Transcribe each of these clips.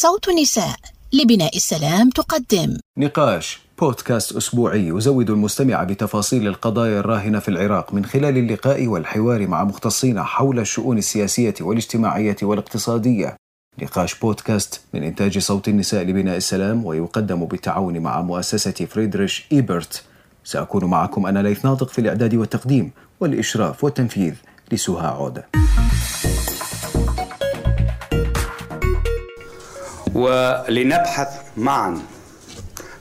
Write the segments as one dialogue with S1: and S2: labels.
S1: صوت النساء لبناء السلام تقدم.
S2: نقاش بودكاست أسبوعي يزود المستمع بتفاصيل القضايا الراهنة في العراق من خلال اللقاء والحوار مع مختصين حول الشؤون السياسية والاجتماعية والاقتصادية. نقاش بودكاست من إنتاج صوت النساء لبناء السلام ويقدم بالتعاون مع مؤسسة فريدريش إيبرت. سأكون معكم أنا ليث ناطق في الإعداد والتقديم والإشراف والتنفيذ لسهى عودة
S3: ولنبحث معا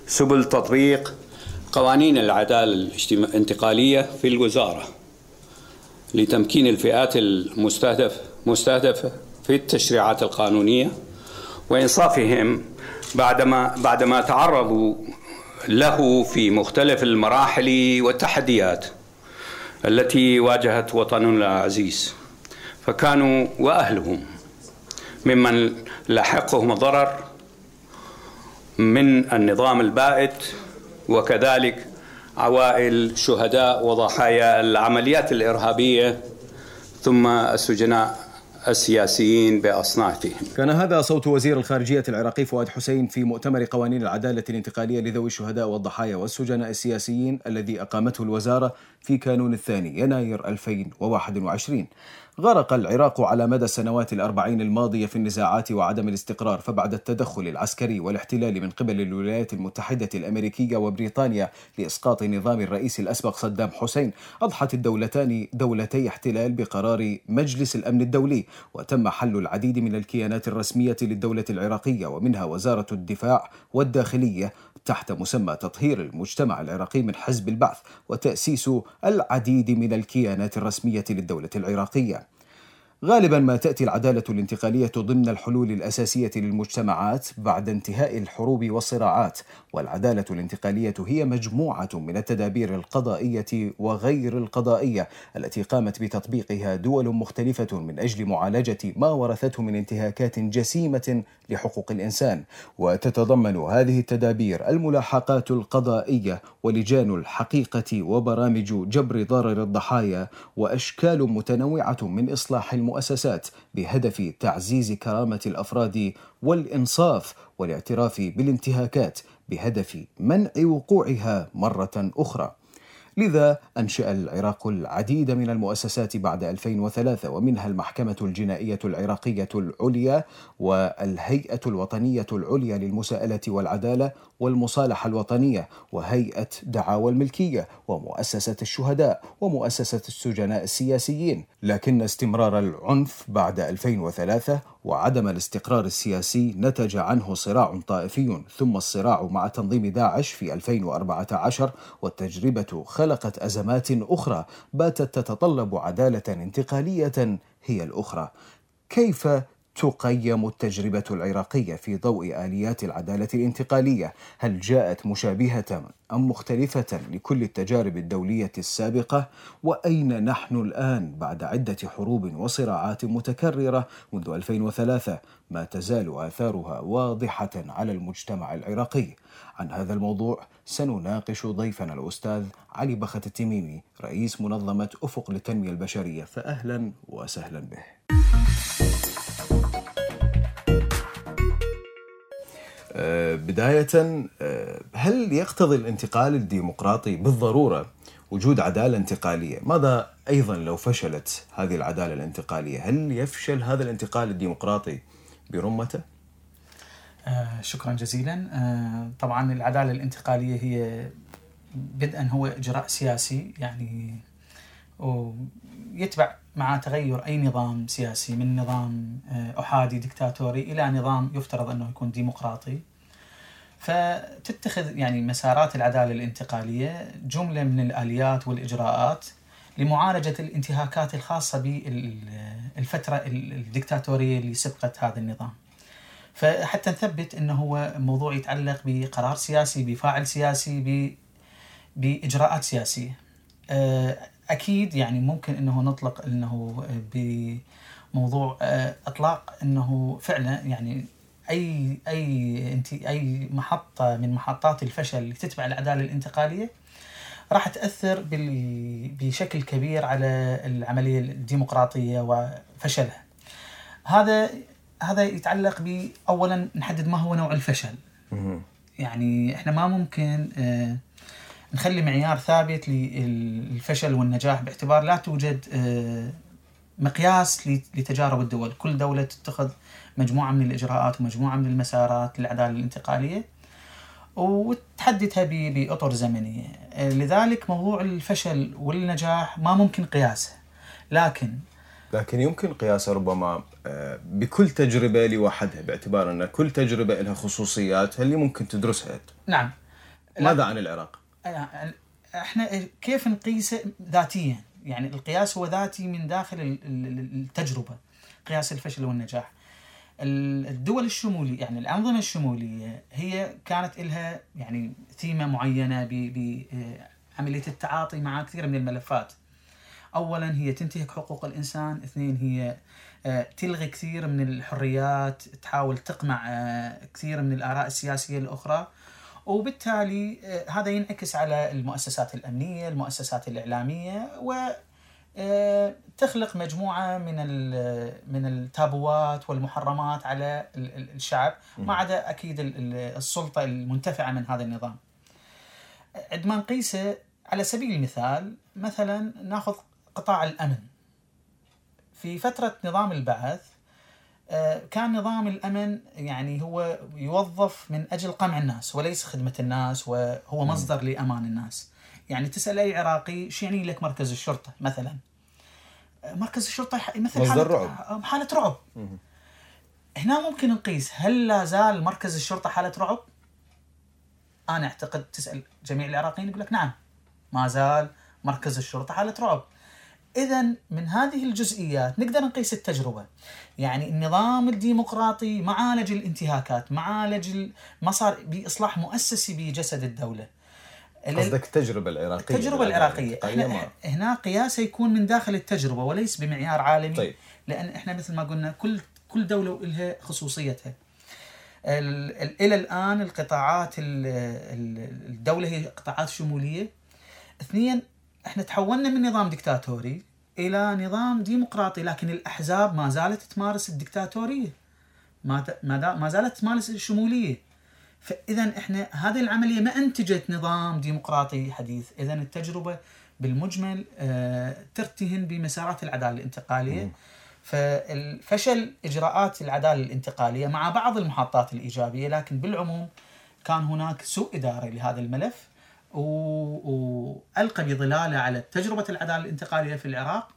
S3: سبل تطبيق قوانين العدالة الانتقالية في الوزارة لتمكين الفئات المستهدف مستهدفة في التشريعات القانونية وإنصافهم بعدما بعدما تعرضوا له في مختلف المراحل والتحديات التي واجهت وطننا العزيز فكانوا وأهلهم ممن لاحقهم الضرر من النظام البائد وكذلك عوائل شهداء وضحايا العمليات الإرهابية ثم السجناء السياسيين بأصنافهم.
S2: كان هذا صوت وزير الخارجية العراقي فؤاد حسين في مؤتمر قوانين العدالة الانتقالية لذوي الشهداء والضحايا والسجناء السياسيين الذي أقامته الوزارة في كانون الثاني يناير 2021. غرق العراق على مدى السنوات الأربعين الماضية في النزاعات وعدم الاستقرار فبعد التدخل العسكري والاحتلال من قبل الولايات المتحدة الأمريكية وبريطانيا لإسقاط نظام الرئيس الأسبق صدام حسين أضحت الدولتان دولتي احتلال بقرار مجلس الأمن الدولي وتم حل العديد من الكيانات الرسمية للدولة العراقية ومنها وزارة الدفاع والداخلية تحت مسمى تطهير المجتمع العراقي من حزب البعث وتأسيس العديد من الكيانات الرسمية للدولة العراقية. غالبا ما تأتي العدالة الانتقالية ضمن الحلول الأساسية للمجتمعات بعد انتهاء الحروب والصراعات والعدالة الانتقالية هي مجموعة من التدابير القضائية وغير القضائية التي قامت بتطبيقها دول مختلفة من أجل معالجة ما ورثته من انتهاكات جسيمة لحقوق الإنسان. وتتضمن هذه التدابير الملاحقات القضائية ولجان الحقيقة وبرامج جبر ضرر الضحايا وأشكال متنوعة من إصلاح المؤسسات بهدف تعزيز كرامة الأفراد والإنصاف والاعتراف بالانتهاكات بهدف منع وقوعها مرة أخرى. لذا أنشأ العراق العديد من المؤسسات بعد 2003 ومنها المحكمة الجنائية العراقية العليا والهيئة الوطنية العليا للمساءلة والعدالة والمصالحة الوطنية وهيئة دعاوى الملكية ومؤسسة الشهداء ومؤسسة السجناء السياسيين. لكن استمرار العنف بعد 2003 وعدم الاستقرار السياسي نتج عنه صراع طائفي ثم الصراع مع تنظيم داعش في 2014 والتجربة خلقت أزمات أخرى باتت تتطلب عدالة انتقالية هي الأخرى. كيف تقيم التجربة العراقية في ضوء آليات العدالة الانتقالية؟ هل جاءت مشابهة أم مختلفة لكل التجارب الدولية السابقة؟ وأين نحن الآن بعد عدة حروب وصراعات متكررة منذ 2003 ما تزال آثارها واضحة على المجتمع العراقي؟ عن هذا الموضوع سنناقش ضيفنا الأستاذ علي بخت التميمي رئيس منظمة أفق للتنمية البشرية فأهلا وسهلا به. بداية آه، هل يقتضي الانتقال الديمقراطي بالضرورة وجود عدالة انتقالية؟ ماذا أيضا لو فشلت هذه العدالة الانتقالية؟ هل يفشل هذا الانتقال الديمقراطي برمته؟
S4: آه شكرا جزيلا. آه طبعا العدالة الانتقالية هي بدءا هو إجراء سياسي يعني ويتبع مع تغير أي نظام سياسي من نظام آه، أحادي دكتاتوري إلى نظام يفترض أنه يكون ديمقراطي. فتتخذ يعني مسارات العدالة الانتقالية جملة من الآليات والإجراءات لمعالجة الانتهاكات الخاصة بالفترة الدكتاتورية اللي سبقت هذا النظام. فحتى نثبت أنه هو موضوع يتعلق بقرار سياسي بفاعل سياسي بإجراءات سياسية. آه، أكيد يعني ممكن إنه نطلق إنه بموضوع آه، إطلاق إنه فعلا يعني أي أي انت أي محطة من محطات الفشل اللي تتبع العدالة الانتقالية راح تأثر بشكل كبير على العملية الديمقراطية وفشلها. هذا هذا يتعلق ب اولا نحدد ما هو نوع الفشل يعني إحنا ما ممكن آه، نخلي معيار ثابت للفشل والنجاح باعتبار لا توجد آه، مقياس لتجارب الدول. كل دولة تتخذ مجموعة من الإجراءات ومجموعة من المسارات للعدالة الانتقالية وتحددها بأطر زمنية. لذلك موضوع الفشل والنجاح ما ممكن قياسه. لكن
S2: لكن يمكن قياسه ربما آه، بكل تجربة لوحدها باعتبار أن كل تجربة لها خصوصياتها اللي ممكن تدرسها
S4: نعم.
S2: ماذا عن العراق؟
S4: إحنا كيف نقيسه ذاتيا؟ يعني القياس هو ذاتي من داخل التجربة قياس الفشل والنجاح. الدول الشمولية يعني الأنظمة الشمولية هي كانت لها يعني ثيمة معينة بعملية التعاطي مع كثير من الملفات. اولا هي تنتهك حقوق الإنسان، اثنين هي آه، تلغي كثير من الحريات، تحاول تقمع آه، كثير من الآراء السياسية الأخرى، وبالتالي آه، هذا ينعكس على المؤسسات الأمنية، المؤسسات الإعلامية و تخلق مجموعة من من التابوات والمحرمات على الشعب ما عدا أكيد السلطة المنتفعة من هذا النظام. عندما نقيسه على سبيل المثال مثلا ناخذ قطاع الأمن في فترة نظام البعث آه، كان نظام الأمن يعني هو يوظف من أجل قمع الناس وليس خدمة الناس وهو مصدر لأمان الناس. يعني تسأل أي عراقي شو يعني لك مركز الشرطة مثلا؟ آه، مركز الشرطة مثل
S2: مصدر حالة رعب
S4: حالة رعب. هنا ممكن نقيس هل لا زال مركز الشرطة حالة رعب؟ أنا أعتقد تسأل جميع العراقيين يقول لك نعم ما زال مركز الشرطة حالة رعب. اذا من هذه الجزئيات نقدر نقيس التجربة. يعني النظام الديمقراطي معالج الانتهاكات معالج المصار بإصلاح مؤسسي بجسد الدولة.
S2: قصدك التجربة العراقية
S4: التجربة العراقية. إحنا هنا قياسه يكون من داخل التجربة وليس بمعيار عالمي طيب. لأن إحنا مثل ما قلنا كل كل دولة لها خصوصيتها. إلى الآن القطاعات الدولة هي قطاعات شمولية. اثنين إحنا تحولنا من نظام دكتاتوري إلى نظام ديمقراطي لكن الأحزاب ما زالت تمارس الدكتاتوريه ما ما زالت تمارس الشمولية. فإذا إحنا هذه العملية ما أنتجت نظام ديمقراطي حديث. إذا التجربة بالمجمل آه، ترتهن بمسارات العدالة الانتقالية. فالفشل إجراءات العدالة الانتقالية مع بعض المحطات الإيجابية لكن بالعموم كان هناك سوء إدارة لهذا الملف. والقى بظلاله على تجربة العدالة الانتقالية في العراق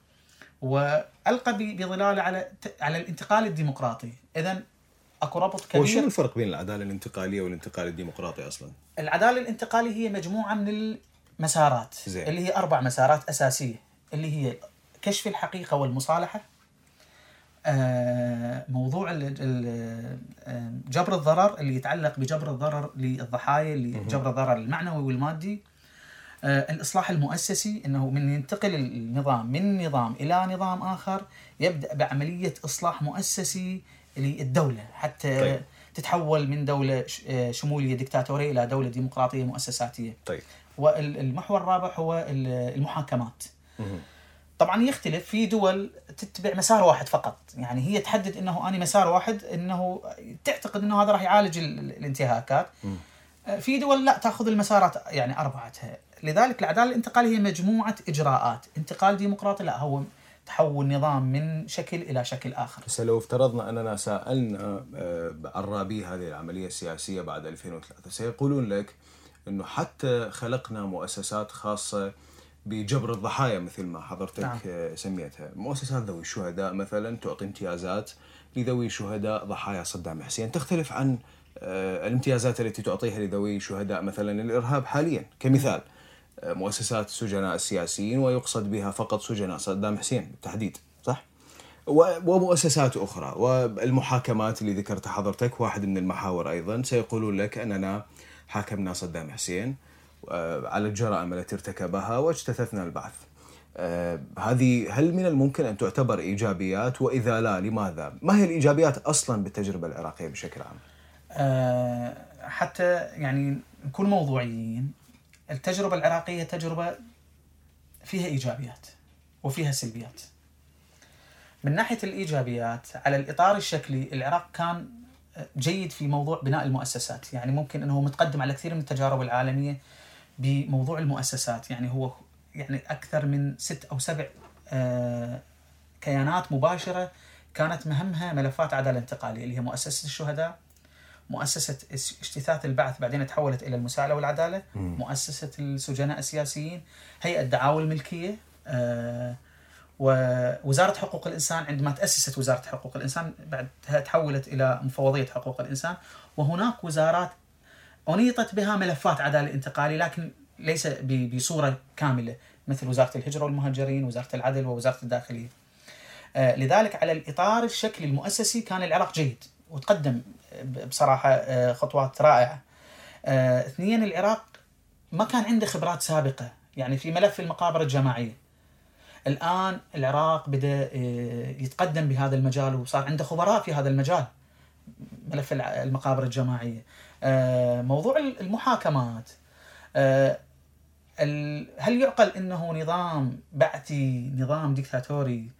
S4: وألقى بظلاله على على الانتقال الديمقراطي، اذا أكو ربط كبير
S2: وشنو الفرق بين العدالة الانتقالية والانتقال الديمقراطي أصلا؟
S4: العدالة الانتقالية هي مجموعة من المسارات زي. اللي هي أربع مسارات أساسية اللي هي كشف الحقيقة والمصالحة موضوع آه، جبر الضرر اللي يتعلق بجبر الضرر للضحايا اللي جبر الضرر المعنوي والمادي آه، الإصلاح المؤسسي إنه من ينتقل النظام من نظام إلى نظام آخر يبدأ بعملية إصلاح مؤسسي للدولة حتى طيب. تتحول من دولة شمولية دكتاتوريه إلى دولة ديمقراطية مؤسساتية.
S2: طيب.
S4: والمحور الرابع هو المحاكمات. طبعا يختلف في دول تتبع مسار واحد فقط. يعني هي تحدد إنه أني مسار واحد إنه تعتقد إنه هذا راح يعالج الانتهاكات. آه، في دول لا تأخذ المسارات يعني اربعتها لذلك العدالة الانتقالية هي مجموعة إجراءات. انتقال ديمقراطي لا هو تحول نظام من شكل إلى شكل آخر.
S2: هسه لو افترضنا أننا سألنا آه، عرابي هذه العملية السياسية بعد 2003 سيقولون لك إنه حتى خلقنا مؤسسات خاصة بجبر الضحايا مثل ما حضرتك نعم. آه، سميتها. مؤسسات ذوي الشهداء مثلا تعطي امتيازات لذوي شهداء ضحايا صدام حسين. تختلف عن آه، الامتيازات التي تعطيها لذوي شهداء مثلا الإرهاب حاليا. كمثال آه، مؤسسات السجناء السياسيين ويقصد بها فقط سجناء صدام حسين بالتحديد صح؟ ومؤسسات أخرى. والمحاكمات اللي ذكرتها حضرتك واحد من المحاور أيضا سيقولون لك أننا حاكمنا صدام حسين. على الجرائم التي ارتكبها واجتثثنا البعث. آه، هذه هل من الممكن أن تعتبر إيجابيات؟ وإذا لا لماذا؟ ما هي الإيجابيات أصلا بالتجربة العراقية بشكل عام؟
S4: أه حتى يعني نكون موضوعيين التجربة العراقية تجربة فيها إيجابيات وفيها سلبيات. من ناحية الإيجابيات على الإطار الشكلي العراق كان جيد في موضوع بناء المؤسسات، يعني ممكن إنه متقدم على كثير من التجارب العالمية. بموضوع المؤسسات، يعني هو يعني أكثر من ست أو سبع آه، كيانات مباشرة كانت مهمها ملفات عدالة انتقالية اللي هي مؤسسة الشهداء، مؤسسة اجتثاث البعث بعدين تحولت إلى المساءلة والعدالة، مؤسسة السجناء السياسيين، هيئة دعاوى الملكية آه، ووزاره حقوق الإنسان عندما تأسست وزارة حقوق الإنسان بعدها تحولت إلى مفوضية حقوق الإنسان وهناك وزارات أنيطت بها ملفات عدالة انتقالي لكن ليس بصورة كاملة مثل وزارة الهجرة والمهاجرين، وزارة العدل ووزارة الداخلية. آه، لذلك على الإطار الشكلي المؤسسي كان العراق جيد وتقدم بصراحة آه، خطوات رائعة. آه، اثنين العراق ما كان عنده خبرات سابقة يعني في ملف المقابر الجماعية. الآن العراق بدأ يتقدم بهذا المجال وصار عنده خبراء في هذا المجال. ملف المقابر الجماعية. موضوع المحاكمات. هل يعقل إنه نظام بعثي نظام ديكتاتوري؟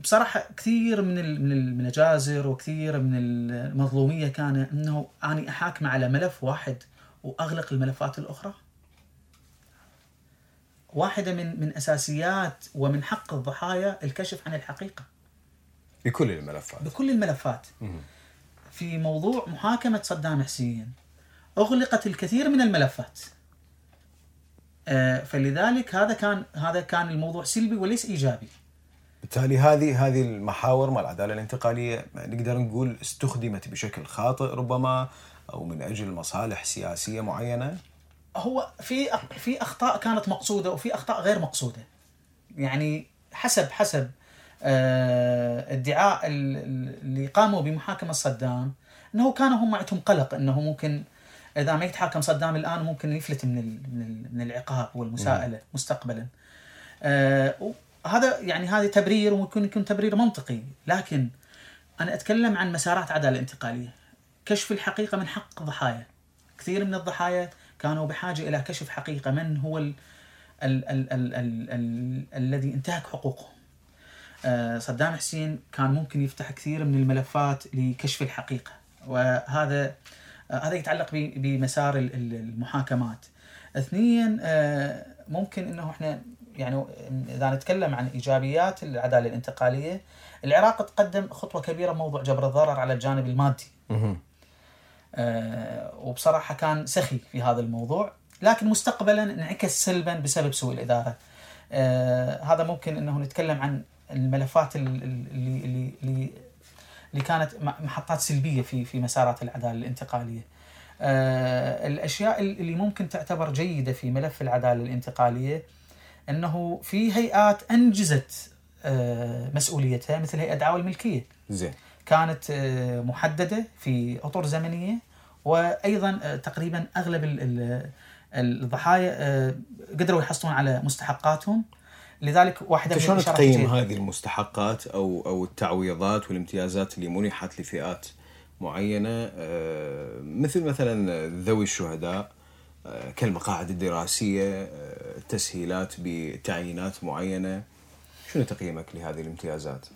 S4: بصراحة كثير من من المجازر وكثير من المظلومية كان إنه أني أحاكم على ملف واحد وأغلق الملفات الأخرى. واحدة من من أساسيات ومن حق الضحايا الكشف عن الحقيقة.
S2: بكل الملفات.
S4: بكل الملفات. في موضوع محاكمة صدام حسين. أغلقت الكثير من الملفات. آه، فلذلك هذا كان هذا كان الموضوع سلبي وليس إيجابي.
S2: بالتالي هذه هذه المحاور مع العدالة الانتقالية نقدر نقول استخدمت بشكل خاطئ ربما أو من أجل مصالح سياسية معينة؟
S4: هو في في أخطاء كانت مقصودة وفي أخطاء غير مقصودة. يعني حسب حسب ادعاء اللي قاموا بمحاكمة صدام إنه كانوا هم عندهم قلق إنه ممكن إذا ما يتحاكم صدام الآن ممكن يفلت من من, من العقاب والمساءلة مستقبلا. آه هذا يعني هذا تبرير وممكن يكون تبرير منطقي لكن أنا أتكلم عن مسارات عدالة انتقالية. كشف الحقيقة من حق الضحايا. كثير من الضحايا كانوا بحاجة إلى كشف حقيقة من هو ال ال ال ال ال ال الذي انتهك حقوقهم. آه صدام حسين كان ممكن يفتح كثير من الملفات لكشف الحقيقة وهذا آه، هذا يتعلق بمسار المحاكمات اثنيا آه، ممكن إنه إحنا يعني إذا نتكلم عن إيجابيات العدالة الانتقالية العراق تقدم خطوة كبيرة بموضوع جبر الضرر على الجانب المادي. آه وبصراحة كان سخي في هذا الموضوع لكن مستقبلا انعكس سلبا بسبب سوء الإدارة. آه هذا ممكن إنه نتكلم عن الملفات اللي اللي اللي اللي كانت محطات سلبية في في مسارات العدالة الانتقالية. آه الأشياء اللي ممكن تعتبر جيدة في ملف العدالة الانتقالية إنه في هيئات أنجزت آه مسؤوليتها مثل هيئة دعاوى الملكية.
S2: زين.
S4: كانت آه محددة في أطر زمنية وأيضا تقريبا أغلب الضحايا قدروا يحصلون على مستحقاتهم لذلك واحدة
S2: من شلون تقيم هذه المستحقات أو أو التعويضات والامتيازات اللي منحت لفئات معينة؟ آه، مثل مثلا ذوي الشهداء آه، كالمقاعد الدراسية آه، تسهيلات بتعيينات معينة. شنو تقييمك لهذه الامتيازات؟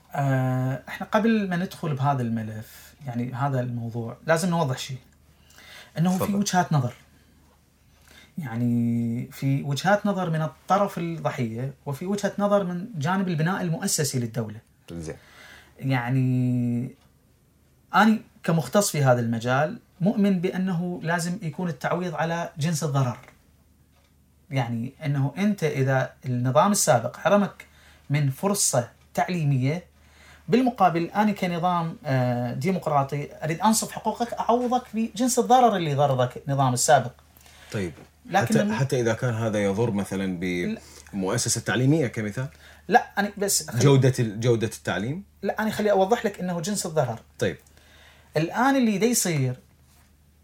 S4: إحنا قبل ما ندخل بهذا الملف يعني هذا الموضوع لازم نوضح شيء. إنه في وجهات نظر. يعني في وجهات نظر من الطرف الضحية وفي وجهة نظر من جانب البناء المؤسسي للدولة.
S2: زين.
S4: يعني أنا كمختص في هذا المجال مؤمن بأنه لازم يكون التعويض على جنس الضرر. يعني أنه أنت إذا النظام السابق حرمك من فرصة تعليمية بالمقابل أنا كنظام آه، ديمقراطي أريد أنصف حقوقك أعوضك بجنس الضرر اللي ضررك النظام السابق.
S2: طيب لكن حتى, حتى إذا كان هذا يضر مثلا بمؤسسه تعليمية كمثال.
S4: لا أنا بس.
S2: جودة جودة التعليم.
S4: لا أنا خلي أوضح لك إنه جنس الضرر
S2: طيب.
S4: الآن اللي دا يصير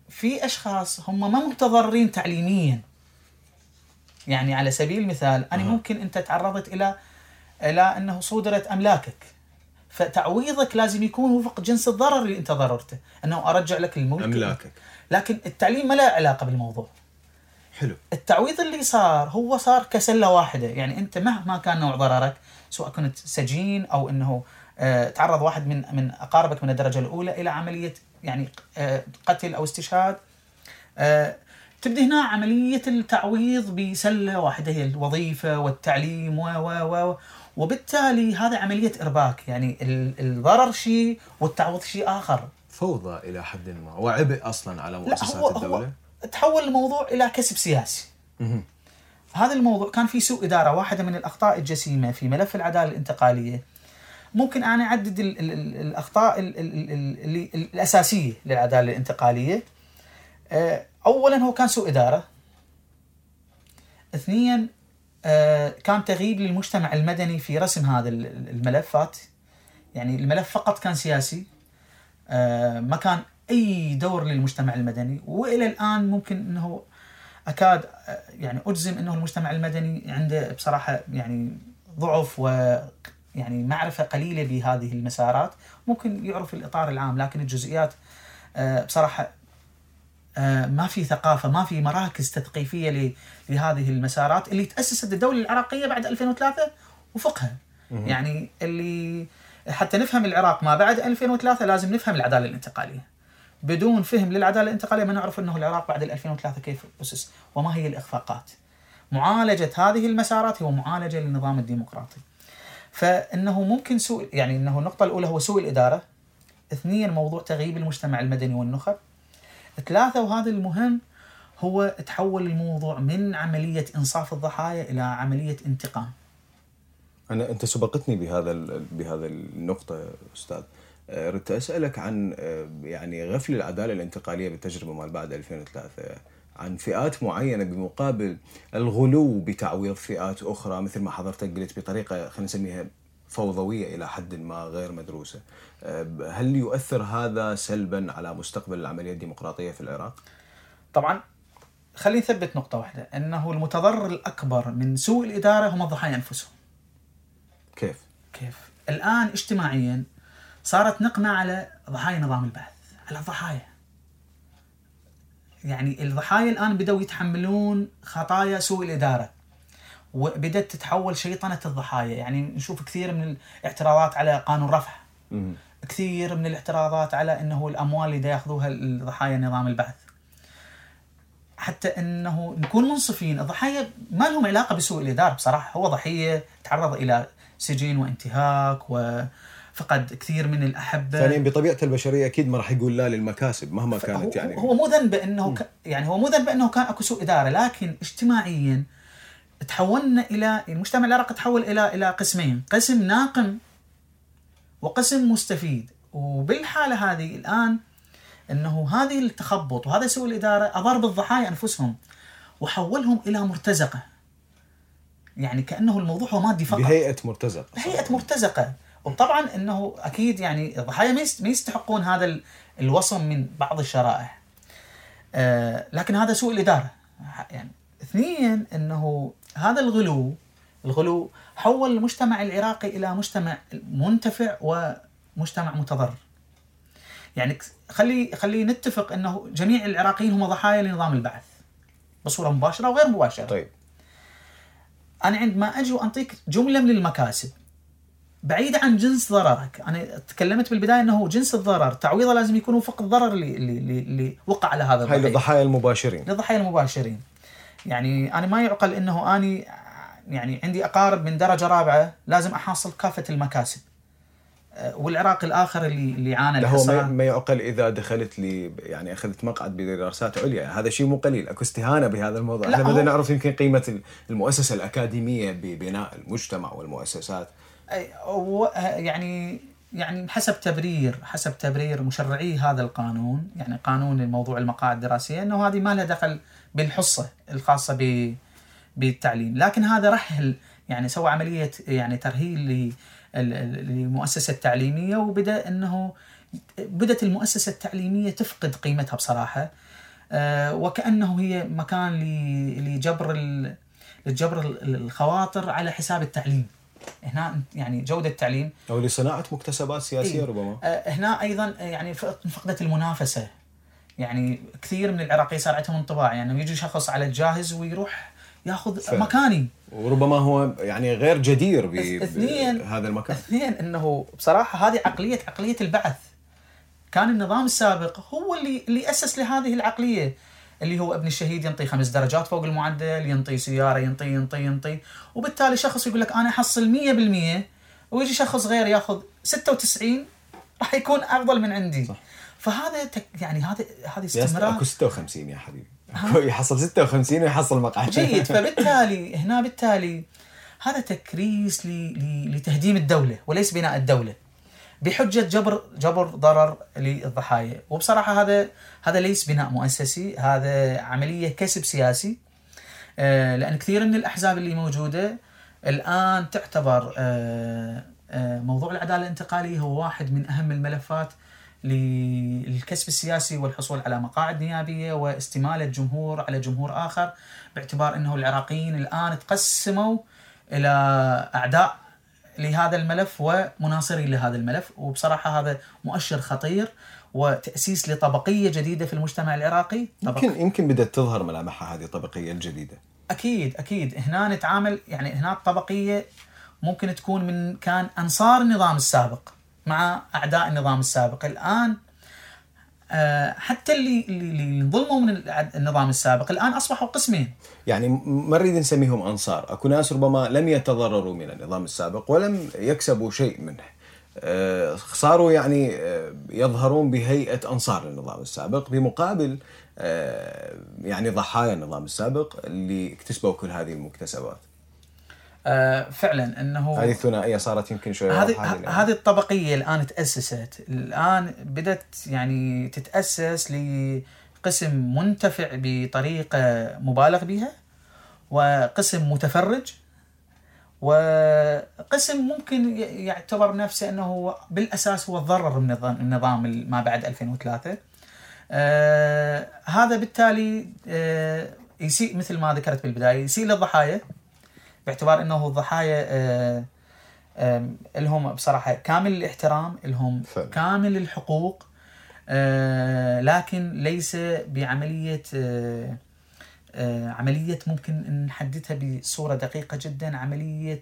S4: في أشخاص هم ما متضررين تعليميا. يعني على سبيل المثال أنا أه. ممكن أنت تعرضت إلى إلى أنه صودرت أملاكك. فتعويضك لازم يكون وفق جنس الضرر اللي أنت ضررته. أنه أرجع لك الملك.
S2: أملاكك.
S4: لكن التعليم ما له علاقة بالموضوع.
S2: حلو.
S4: التعويض اللي صار هو صار كسلة واحدة. يعني أنت مهما كان نوع ضررك سواء كنت سجين أو إنه آه، تعرض واحد من من أقاربك من الدرجة الأولى إلى عملية يعني آه، قتل أو استشهاد آه، تبدا هنا عملية التعويض بسلة واحدة. هي الوظيفة والتعليم و و و وبالتالي هذا عملية إرباك. يعني ال- الضرر شيء والتعويض شيء آخر.
S2: فوضى إلى حد ما. وعبء أصلا على
S4: لا
S2: مؤسسات
S4: هو
S2: الدولة.
S4: هو تحول الموضوع إلى كسب سياسي. هذا الموضوع كان في سوء إدارة. واحدة من الأخطاء الجسيمة في ملف العدالة الانتقالية. ممكن أنا أعدد ال ال ال الأخطاء ال ال ال ال ال الأساسية للعدالة الانتقالية. آه، اولا هو كان سوء إدارة. اثنيا آه، كان تغييب للمجتمع المدني في رسم هذا ال- ال- الملفات. يعني الملف فقط كان سياسي. آه، ما كان أي دور للمجتمع المدني وإلى الآن ممكن إنه أكاد يعني أجزم إنه المجتمع المدني عنده بصراحة يعني ضعف و يعني معرفة قليلة بهذه المسارات. ممكن يعرف الإطار العام لكن الجزئيات آه، بصراحة آه، ما في ثقافة ما في مراكز تثقيفية لهذه المسارات اللي تأسست الدولة العراقية بعد 2003 وفقها. يعني اللي حتى نفهم العراق ما بعد 2003 لازم نفهم العدالة الانتقالية. بدون فهم للعدالة الانتقالية ما نعرف إنه العراق بعد 2003 كيف أسس وما هي الإخفاقات. معالجة هذه المسارات هو معالجة للنظام الديمقراطي. فإنه ممكن سوء يعني إنه النقطة الأولى هو سوء الإدارة. اثنين موضوع تغييب المجتمع المدني والنخب. ثلاثة وهذا المهم هو تحول الموضوع من عملية إنصاف الضحايا إلى عملية انتقام.
S2: أنا أنت سبقتني بهذا بهذا النقطة أستاذ. آه، ردت أسألك عن آه، يعني غفل العدالة الانتقالية بالتجربة مال بعد 2003 عن فئات معينة بمقابل الغلو بتعويض فئات أخرى مثل ما حضرتك قلت بطريقة خلينا نسميها فوضوية إلى حد ما غير مدروسة. آه، هل يؤثر هذا سلبا على مستقبل العملية الديمقراطية في العراق؟
S4: طبعا خلينا نثبت نقطة واحدة أنه المتضرر الأكبر من سوء الإدارة هم الضحايا أنفسهم
S2: كيف؟
S4: كيف؟ الآن اجتماعيا صارت نقمة على ضحايا نظام البعث على الضحايا. يعني الضحايا الآن بدأوا يتحملون خطايا سوء الإدارة وبدأت تتحول شيطنة الضحايا. يعني نشوف كثير من الاعتراضات على قانون رفع. كثير من الاعتراضات على إنه الأموال اللي دا يأخذوها الضحايا نظام البعث. حتى إنه نكون منصفين الضحايا ما لهم علاقة بسوء الإدارة بصراحة. هو ضحية تعرض إلى سجين وانتهاك وفقد كثير من الأحبة.
S2: ثانيا بطبيعة البشرية أكيد ما راح يقول لا للمكاسب مهما كانت يعني.
S4: هو مو ذنبه إنه ك... يعني هو مو ذنبه إنه كان أكو سوء إدارة لكن اجتماعيا تحولنا إلى المجتمع العراقي تحول إلى إلى قسمين، قسم ناقم وقسم مستفيد، وبالحالة هذه الآن إنه هذه التخبط وهذا سوء الإدارة اضر بالضحايا أنفسهم وحولهم إلى مرتزقة. يعني كأنه الموضوع هو مادي فقط.
S2: بهيئة مرتزقة
S4: هيئه مرتزقة. وطبعا إنه أكيد يعني الضحايا ما يست- ما يستحقون هذا ال- الوصم من بعض الشرائح. آه لكن هذا سوء الإدارة. يعني اثنين إنه هذا الغلو الغلو حول المجتمع العراقي إلى مجتمع منتفع ومجتمع متضرر. يعني خلي خلي نتفق إنه جميع العراقيين هم ضحايا لنظام البعث. بصورة مباشرة وغير مباشرة.
S2: طيب.
S4: أنا عندما أجي وانطيك جملة من المكاسب. بعيد عن جنس ضررك. أنا تكلمت بالبداية إنه جنس الضرر. تعويضه لازم يكون وفق الضرر اللي اللي, اللي, وقع على هذا
S2: هاي
S4: الضحيه
S2: للضحايا المباشرين.
S4: للضحايا المباشرين. يعني أنا ما يعقل إنه أني يعني عندي أقارب من درجة رابعة لازم احصل كافة المكاسب. أه، والعراق الآخر اللي اللي عانى
S2: لا هو ما,
S4: الحصار
S2: يعقل إذا دخلت لي يعني أخذت مقعد بدراسات عليا. هذا شيء مو قليل. أكو استهانة بهذا الموضوع. إحنا بدنا نعرف يمكن قيمة المؤسسة الأكاديمية ببناء المجتمع والمؤسسات.
S4: يعني يعني حسب تبرير حسب تبرير مشرعي هذا القانون يعني قانون الموضوع المقاعد الدراسية إنه هذه ما لها دخل بالحصة الخاصة ب بالتعليم. لكن هذا رحل يعني سوى عملية يعني ترهيل للمؤسسه التعليميه وبدأ إنه بدأت المؤسسة التعليمية تفقد قيمتها بصراحة. آه، وكأنه هي مكان لجبر لجبر ال- الخواطر على حساب التعليم. هنا يعني جودة التعليم.
S2: أو لصناعة مكتسبات سياسية
S4: إيه.
S2: ربما.
S4: آه، هنا أيضا آه، يعني ف- فقدت المنافسة. يعني كثير من العراقيين صار عندهم انطباع. يعني يجي شخص على الجاهز ويروح ياخذ
S2: فعلا.
S4: مكاني.
S2: وربما هو يعني غير جدير ب-
S4: اثنين
S2: بهذا المكان.
S4: اثنين إنه بصراحة هذه عقليه عقلية البعث. كان النظام السابق هو اللي اللي أسس لهذه العقلية. اللي هو ابن الشهيد ينطي خمس درجات فوق المعدل ينطي سيارة ينطي ينطي ينطي. وبالتالي شخص يقول لك أنا أحصل 100% ويجي شخص غير ياخذ 96 راح يكون أفضل من عندي.
S2: صح.
S4: فهذا تك يعني هذا هذه استمرار.
S2: أكو 56 يا حبيبي. يحصل 56 ويحصل مقعد.
S4: جيد. فبالتالي هنا بالتالي هذا تكريس ل- ل- لتهديم الدولة وليس بناء الدولة. بحجة جبر جبر ضرر للضحايا. وبصراحة هذا هذا ليس بناء مؤسسي هذا عملية كسب سياسي. آه، لأن كثير من الأحزاب اللي موجودة الآن تعتبر آه، آه، موضوع العدالة الانتقاليه هو واحد من أهم الملفات للكسب السياسي والحصول على مقاعد نيابية واستمالة جمهور على جمهور آخر باعتبار إنه العراقيين الآن تقسموا إلى أعداء لهذا الملف ومناصرين لهذا الملف. وبصراحة هذا مؤشر خطير وتأسيس لطبقية جديدة في المجتمع العراقي.
S2: يمكن يمكن بدأت تظهر ملامحها هذه الطبقية الجديدة.
S4: أكيد أكيد. هنا نتعامل يعني هنا الطبقية ممكن تكون من كان أنصار النظام السابق مع أعداء النظام السابق. الآن حتى اللي اللي انظلموا من النظام السابق الآن أصبحوا قسمين
S2: يعني ما نريد نسميهم أنصار، أكو ناس ربما لم يتضرروا من النظام السابق ولم يكسبوا شيء منه. آه، صاروا يعني آه، يظهرون بهيئة أنصار للنظام السابق بمقابل آه، يعني ضحايا النظام السابق اللي اكتسبوا كل هذه المكتسبات.
S4: آه، فعلا إنه
S2: هذه الثنائية صارت يمكن شوي
S4: هذه. هذه الطبقية الآن تأسست. الآن بدأت يعني تتأسس لقسم منتفع بطريقة مبالغ بها وقسم متفرج وقسم ممكن يعتبر نفسه إنه بالأساس هو ضرر النظام النظام ما بعد 2003 آه هذا بالتالي آه يسيء مثل ما ذكرت بالبداية يسيء للضحايا. باعتبار إنه الضحايا آه آم، لهم بصراحة كامل الاحترام لهم
S2: فعلا.
S4: كامل الحقوق آه، لكن ليس بعملية آه، آه، عملية ممكن نحددها بصورة دقيقة جدا عملية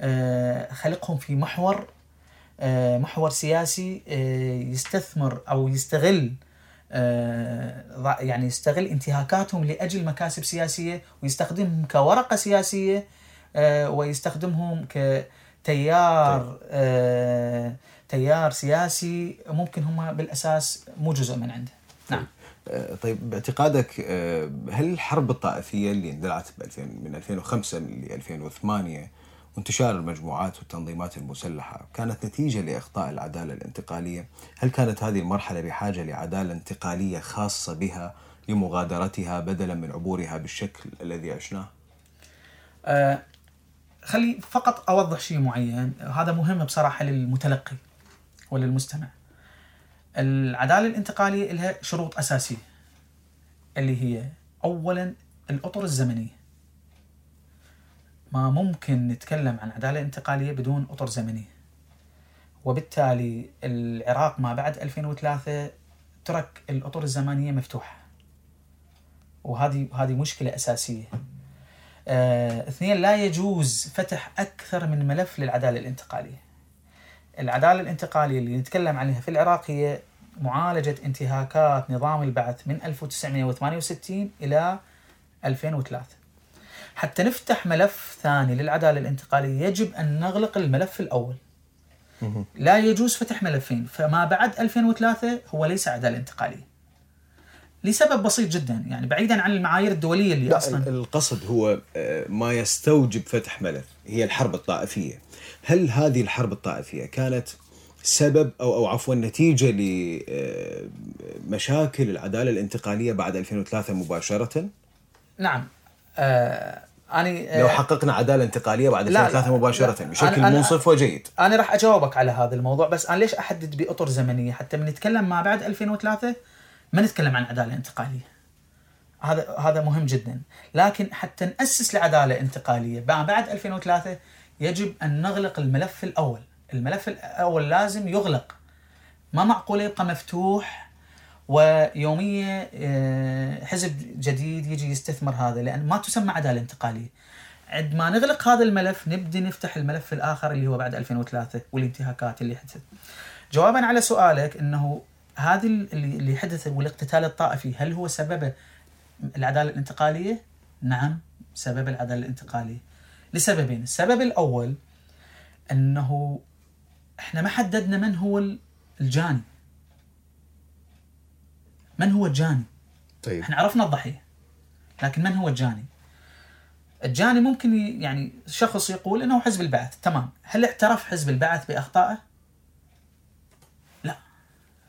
S4: آه، خلقهم في محور آه، محور سياسي آه، يستثمر أو يستغل آه، يعني يستغل انتهاكاتهم لأجل مكاسب سياسية ويستخدمهم كورقة سياسية آه، ويستخدمهم كتيار آه، تيار سياسي ممكن هم بالأساس مو جزء من عنده. نعم.
S2: آه، طيب باعتقادك آه، هل الحرب الطائفية اللي اندلعت ب 2000 من 2005 ل 2008 وانتشار المجموعات والتنظيمات المسلحة كانت نتيجة لإخطاء العدالة الانتقالية؟ هل كانت هذه المرحلة بحاجة لعدالة انتقالية خاصة بها لمغادرتها بدلا من عبورها بالشكل الذي عشناه؟
S4: آه، خلي فقط أوضح شيء معين. هذا مهم بصراحة للمتلقي وللمستمع. العدالة الانتقالية لها شروط أساسية اللي هي اولا الأطر الزمنية. ما ممكن نتكلم عن عدالة انتقالية بدون أطر زمنية. وبالتالي العراق ما بعد 2003 ترك الأطر الزمنية مفتوحة. وهذه هذه مشكلة أساسية. آه، اثنين لا يجوز فتح أكثر من ملف للعدالة الانتقالية. العدالة الانتقالية اللي نتكلم عليها في العراق هي معالجة انتهاكات نظام البعث من 1968 إلى 2003 حتى نفتح ملف ثاني للعدالة الانتقالية يجب أن نغلق الملف الأول. لا يجوز فتح ملفين فما بعد 2003 هو ليس عدالة انتقالية. لسبب بسيط جدا يعني بعيدا عن المعايير الدولية اللي
S2: لا
S4: أصلا
S2: ال- القصد هو آه، ما يستوجب فتح ملف هي الحرب الطائفية. هل هذه الحرب الطائفية كانت سبب أو أو عفوا نتيجة لمشاكل العدالة الانتقالية بعد 2003 مباشرة؟
S4: نعم آه أنا
S2: لو
S4: آه
S2: حققنا عدالة انتقالية بعد
S4: لا،
S2: 2003
S4: لا،
S2: مباشرة
S4: لا.
S2: بشكل
S4: أنا-
S2: منصف وجيد.
S4: أنا راح أجاوبك على هذا الموضوع بس أنا ليش أحدد بأطر زمنية حتى من نتكلم ما بعد 2003 ما نتكلم عن عدالة انتقالية. هذا هذا مهم جدا. لكن حتى نأسس لعدالة انتقالية ما بعد 2003 يجب أن نغلق الملف الأول. الملف الأول لازم يغلق. ما معقول يبقى مفتوح ويوميا آه، حزب جديد يجي يستثمر هذا؟ لأن ما تسمى عدالة انتقالية. عندما نغلق هذا الملف نبدي نفتح الملف الآخر اللي هو بعد 2003 والانتهاكات اللي حدثت. جوابا على سؤالك إنه هذه اللي حدث والاقتتال الطائفي هل هو سببه العدالة الانتقالية؟ نعم سبب العدالة الانتقالية لسببين، السبب الأول أنه إحنا ما حددنا من هو الجاني. من هو الجاني؟
S2: طيب
S4: إحنا عرفنا الضحية لكن من هو الجاني؟ الجاني ممكن يعني شخص يقول إنه حزب البعث تمام هل اعترف حزب البعث بأخطائه؟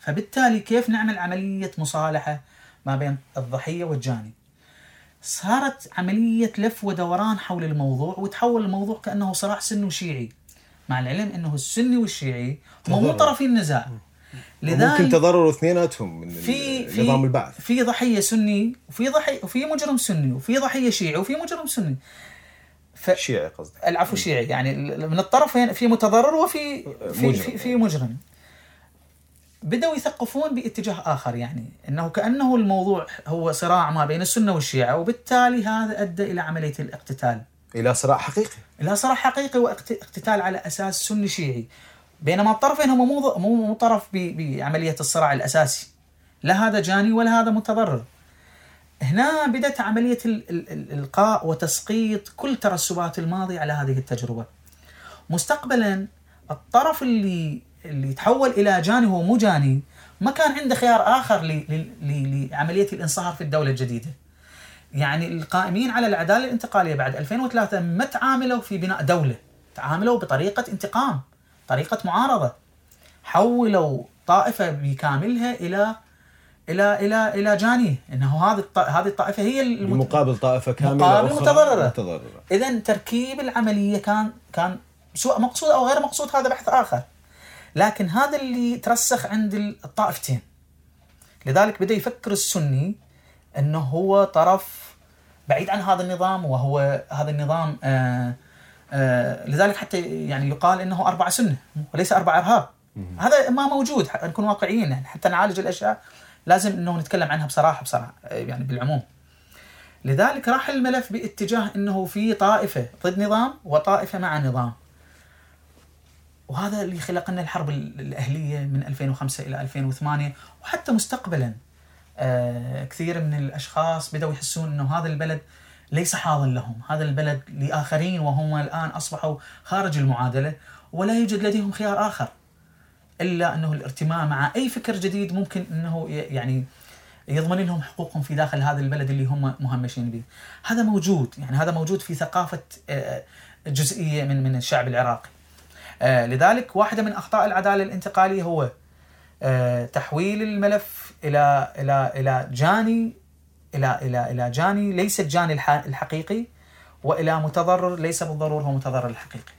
S4: فبالتالي كيف نعمل عملية مصالحة ما بين الضحية والجاني؟ صارت عملية لف ودوران حول الموضوع وتحول الموضوع كأنه صراع سني وشيعي. مع العلم إنه السني والشيعي هم مو
S2: تضرر.
S4: طرفي النزاع
S2: ممكن تضرروا اثنيناتهم من
S4: في
S2: نظام البعث.
S4: في ضحية سني وفي ضحيه وفي مجرم سني وفي ضحية شيعي وفي مجرم سني. ف
S2: شيعي قصدك.
S4: العفو شيعي. يعني من الطرفين في متضرر وفي في
S2: مجرم.
S4: في, في مجرم. بدأوا يثقفون باتجاه آخر يعني أنه كأنه الموضوع هو صراع ما بين السنة والشيعة وبالتالي هذا أدى إلى عملية الاقتتال.
S2: إلى صراع حقيقي.
S4: لا صراع حقيقي واقتتال على أساس سني شيعي. بينما الطرفين هم مو مو طرف ب- بعملية الصراع الأساسي. لا هذا جاني ولا هذا متضرر. هنا بدأت عملية ال- ال- ال- القاء وتسقيط كل ترسبات الماضي على هذه التجربة. مستقبلا الطرف اللي اللي تحول إلى جاني هو مو جاني ما كان عنده خيار آخر لعملية الانصهار في الدولة الجديدة يعني القائمين على العدالة الانتقالية بعد 2003 ما تعاملوا في بناء دولة، تعاملوا بطريقة انتقام، طريقة معارضة. حولوا طائفة بكاملها إلى إلى إلى إلى جانيه، إنه هذه هذه الطائفة هي المت...
S2: بمقابل طائفة كاملة
S4: مقابل
S2: أخرى
S4: متضررة.
S2: متضررة
S4: اذا تركيب العملية كان كان سواء مقصود أو غير مقصود هذا بحث آخر. لكن هذا اللي ترسخ عند الطائفتين. لذلك بدأ يفكر السني إنه هو طرف بعيد عن هذا النظام وهو هذا النظام آه آه لذلك حتى يعني يقال إنه اربعه سنة وليس اربعه أرهاب. هذا ما موجود نكون واقعيين يعني حتى نعالج الأشياء لازم إنه نتكلم عنها بصراحة بصراحة آه، يعني بالعموم. لذلك راح الملف باتجاه إنه في طائفة ضد نظام وطائفة مع نظام. وهذا اللي خلق لنا الحرب ال- الأهلية من 2005 إلى 2008 وحتى مستقبلا آه كثير من الأشخاص بدأوا يحسون إنه هذا البلد ليس حاضن لهم، هذا البلد لآخرين وهم الآن أصبحوا خارج المعادلة ولا يوجد لديهم خيار آخر إلا أنه الارتماء مع أي فكر جديد ممكن إنه ي- يعني يضمن لهم حقوقهم في داخل هذا البلد اللي هم مهمشين به. هذا موجود، يعني هذا موجود في ثقافة آه، جزئية من من الشعب العراقي. آه، لذلك واحدة من أخطاء العدالة الانتقالية هو آه، تحويل الملف إلى إلى إلى جاني إلى إلى إلى جاني ليس الجاني الح- الحقيقي وإلى متضرر ليس بالضرورة هو متضرر الحقيقي.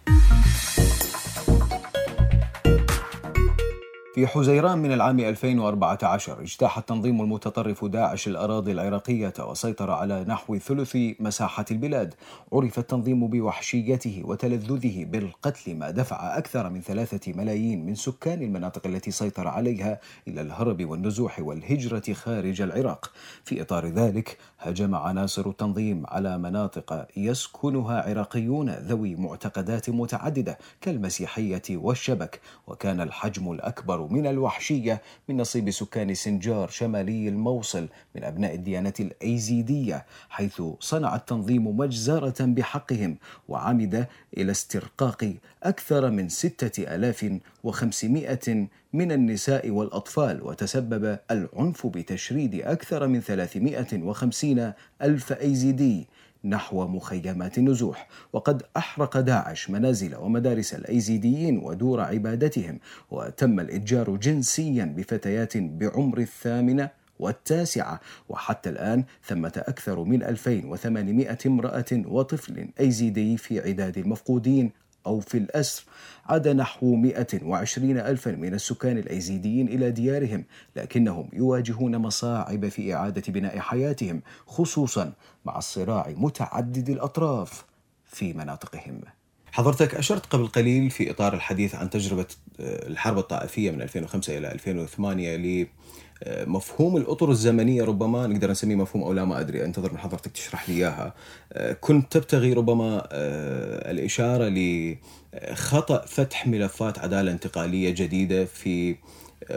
S2: في حزيران من العام 2014 اجتاح التنظيم المتطرف داعش الأراضي العراقية وسيطر على نحو ثلث مساحة البلاد. عرف التنظيم بوحشيته وتلذذه بالقتل ما دفع أكثر من ثلاثة ملايين من سكان المناطق التي سيطر عليها إلى الهرب والنزوح والهجرة خارج العراق. في إطار ذلك هجم عناصر التنظيم على مناطق يسكنها عراقيون ذوي معتقدات متعددة كالمسيحية والشبك وكان الحجم الأكبر من الوحشية من نصيب سكان سنجار شمالي الموصل من أبناء الديانة الأيزيدية حيث صنع التنظيم مجزرة بحقهم وعمد إلى استرقاق أكثر من ستة ألاف وخمسمائة من النساء والأطفال وتسبب العنف بتشريد أكثر من 350 ألف أيزيدي. نحو مخيمات النزوح وقد أحرق داعش منازل ومدارس الأيزيديين ودور عبادتهم وتم الإتجار جنسيا بفتيات بعمر الثامنة والتاسعة وحتى الآن ثمة أكثر من 2800 امرأة وطفل أيزيدي في عداد المفقودين. أو في الأسر عاد نحو 120 ألفا من السكان الأيزيديين إلى ديارهم لكنهم يواجهون مصاعب في إعادة بناء حياتهم خصوصا مع الصراع متعدد الأطراف في مناطقهم. حضرتك أشرت قبل قليل في إطار الحديث عن تجربة آه، الحرب الطائفية من 2005 إلى 2008 ل مفهوم الأطر الزمنية ربما نقدر نسميه مفهوم أو لا ما أدري أنتظر من حضرتك تشرح لي إياها كنت تبتغي ربما الإشارة لخطأ فتح ملفات عدالة انتقالية جديدة في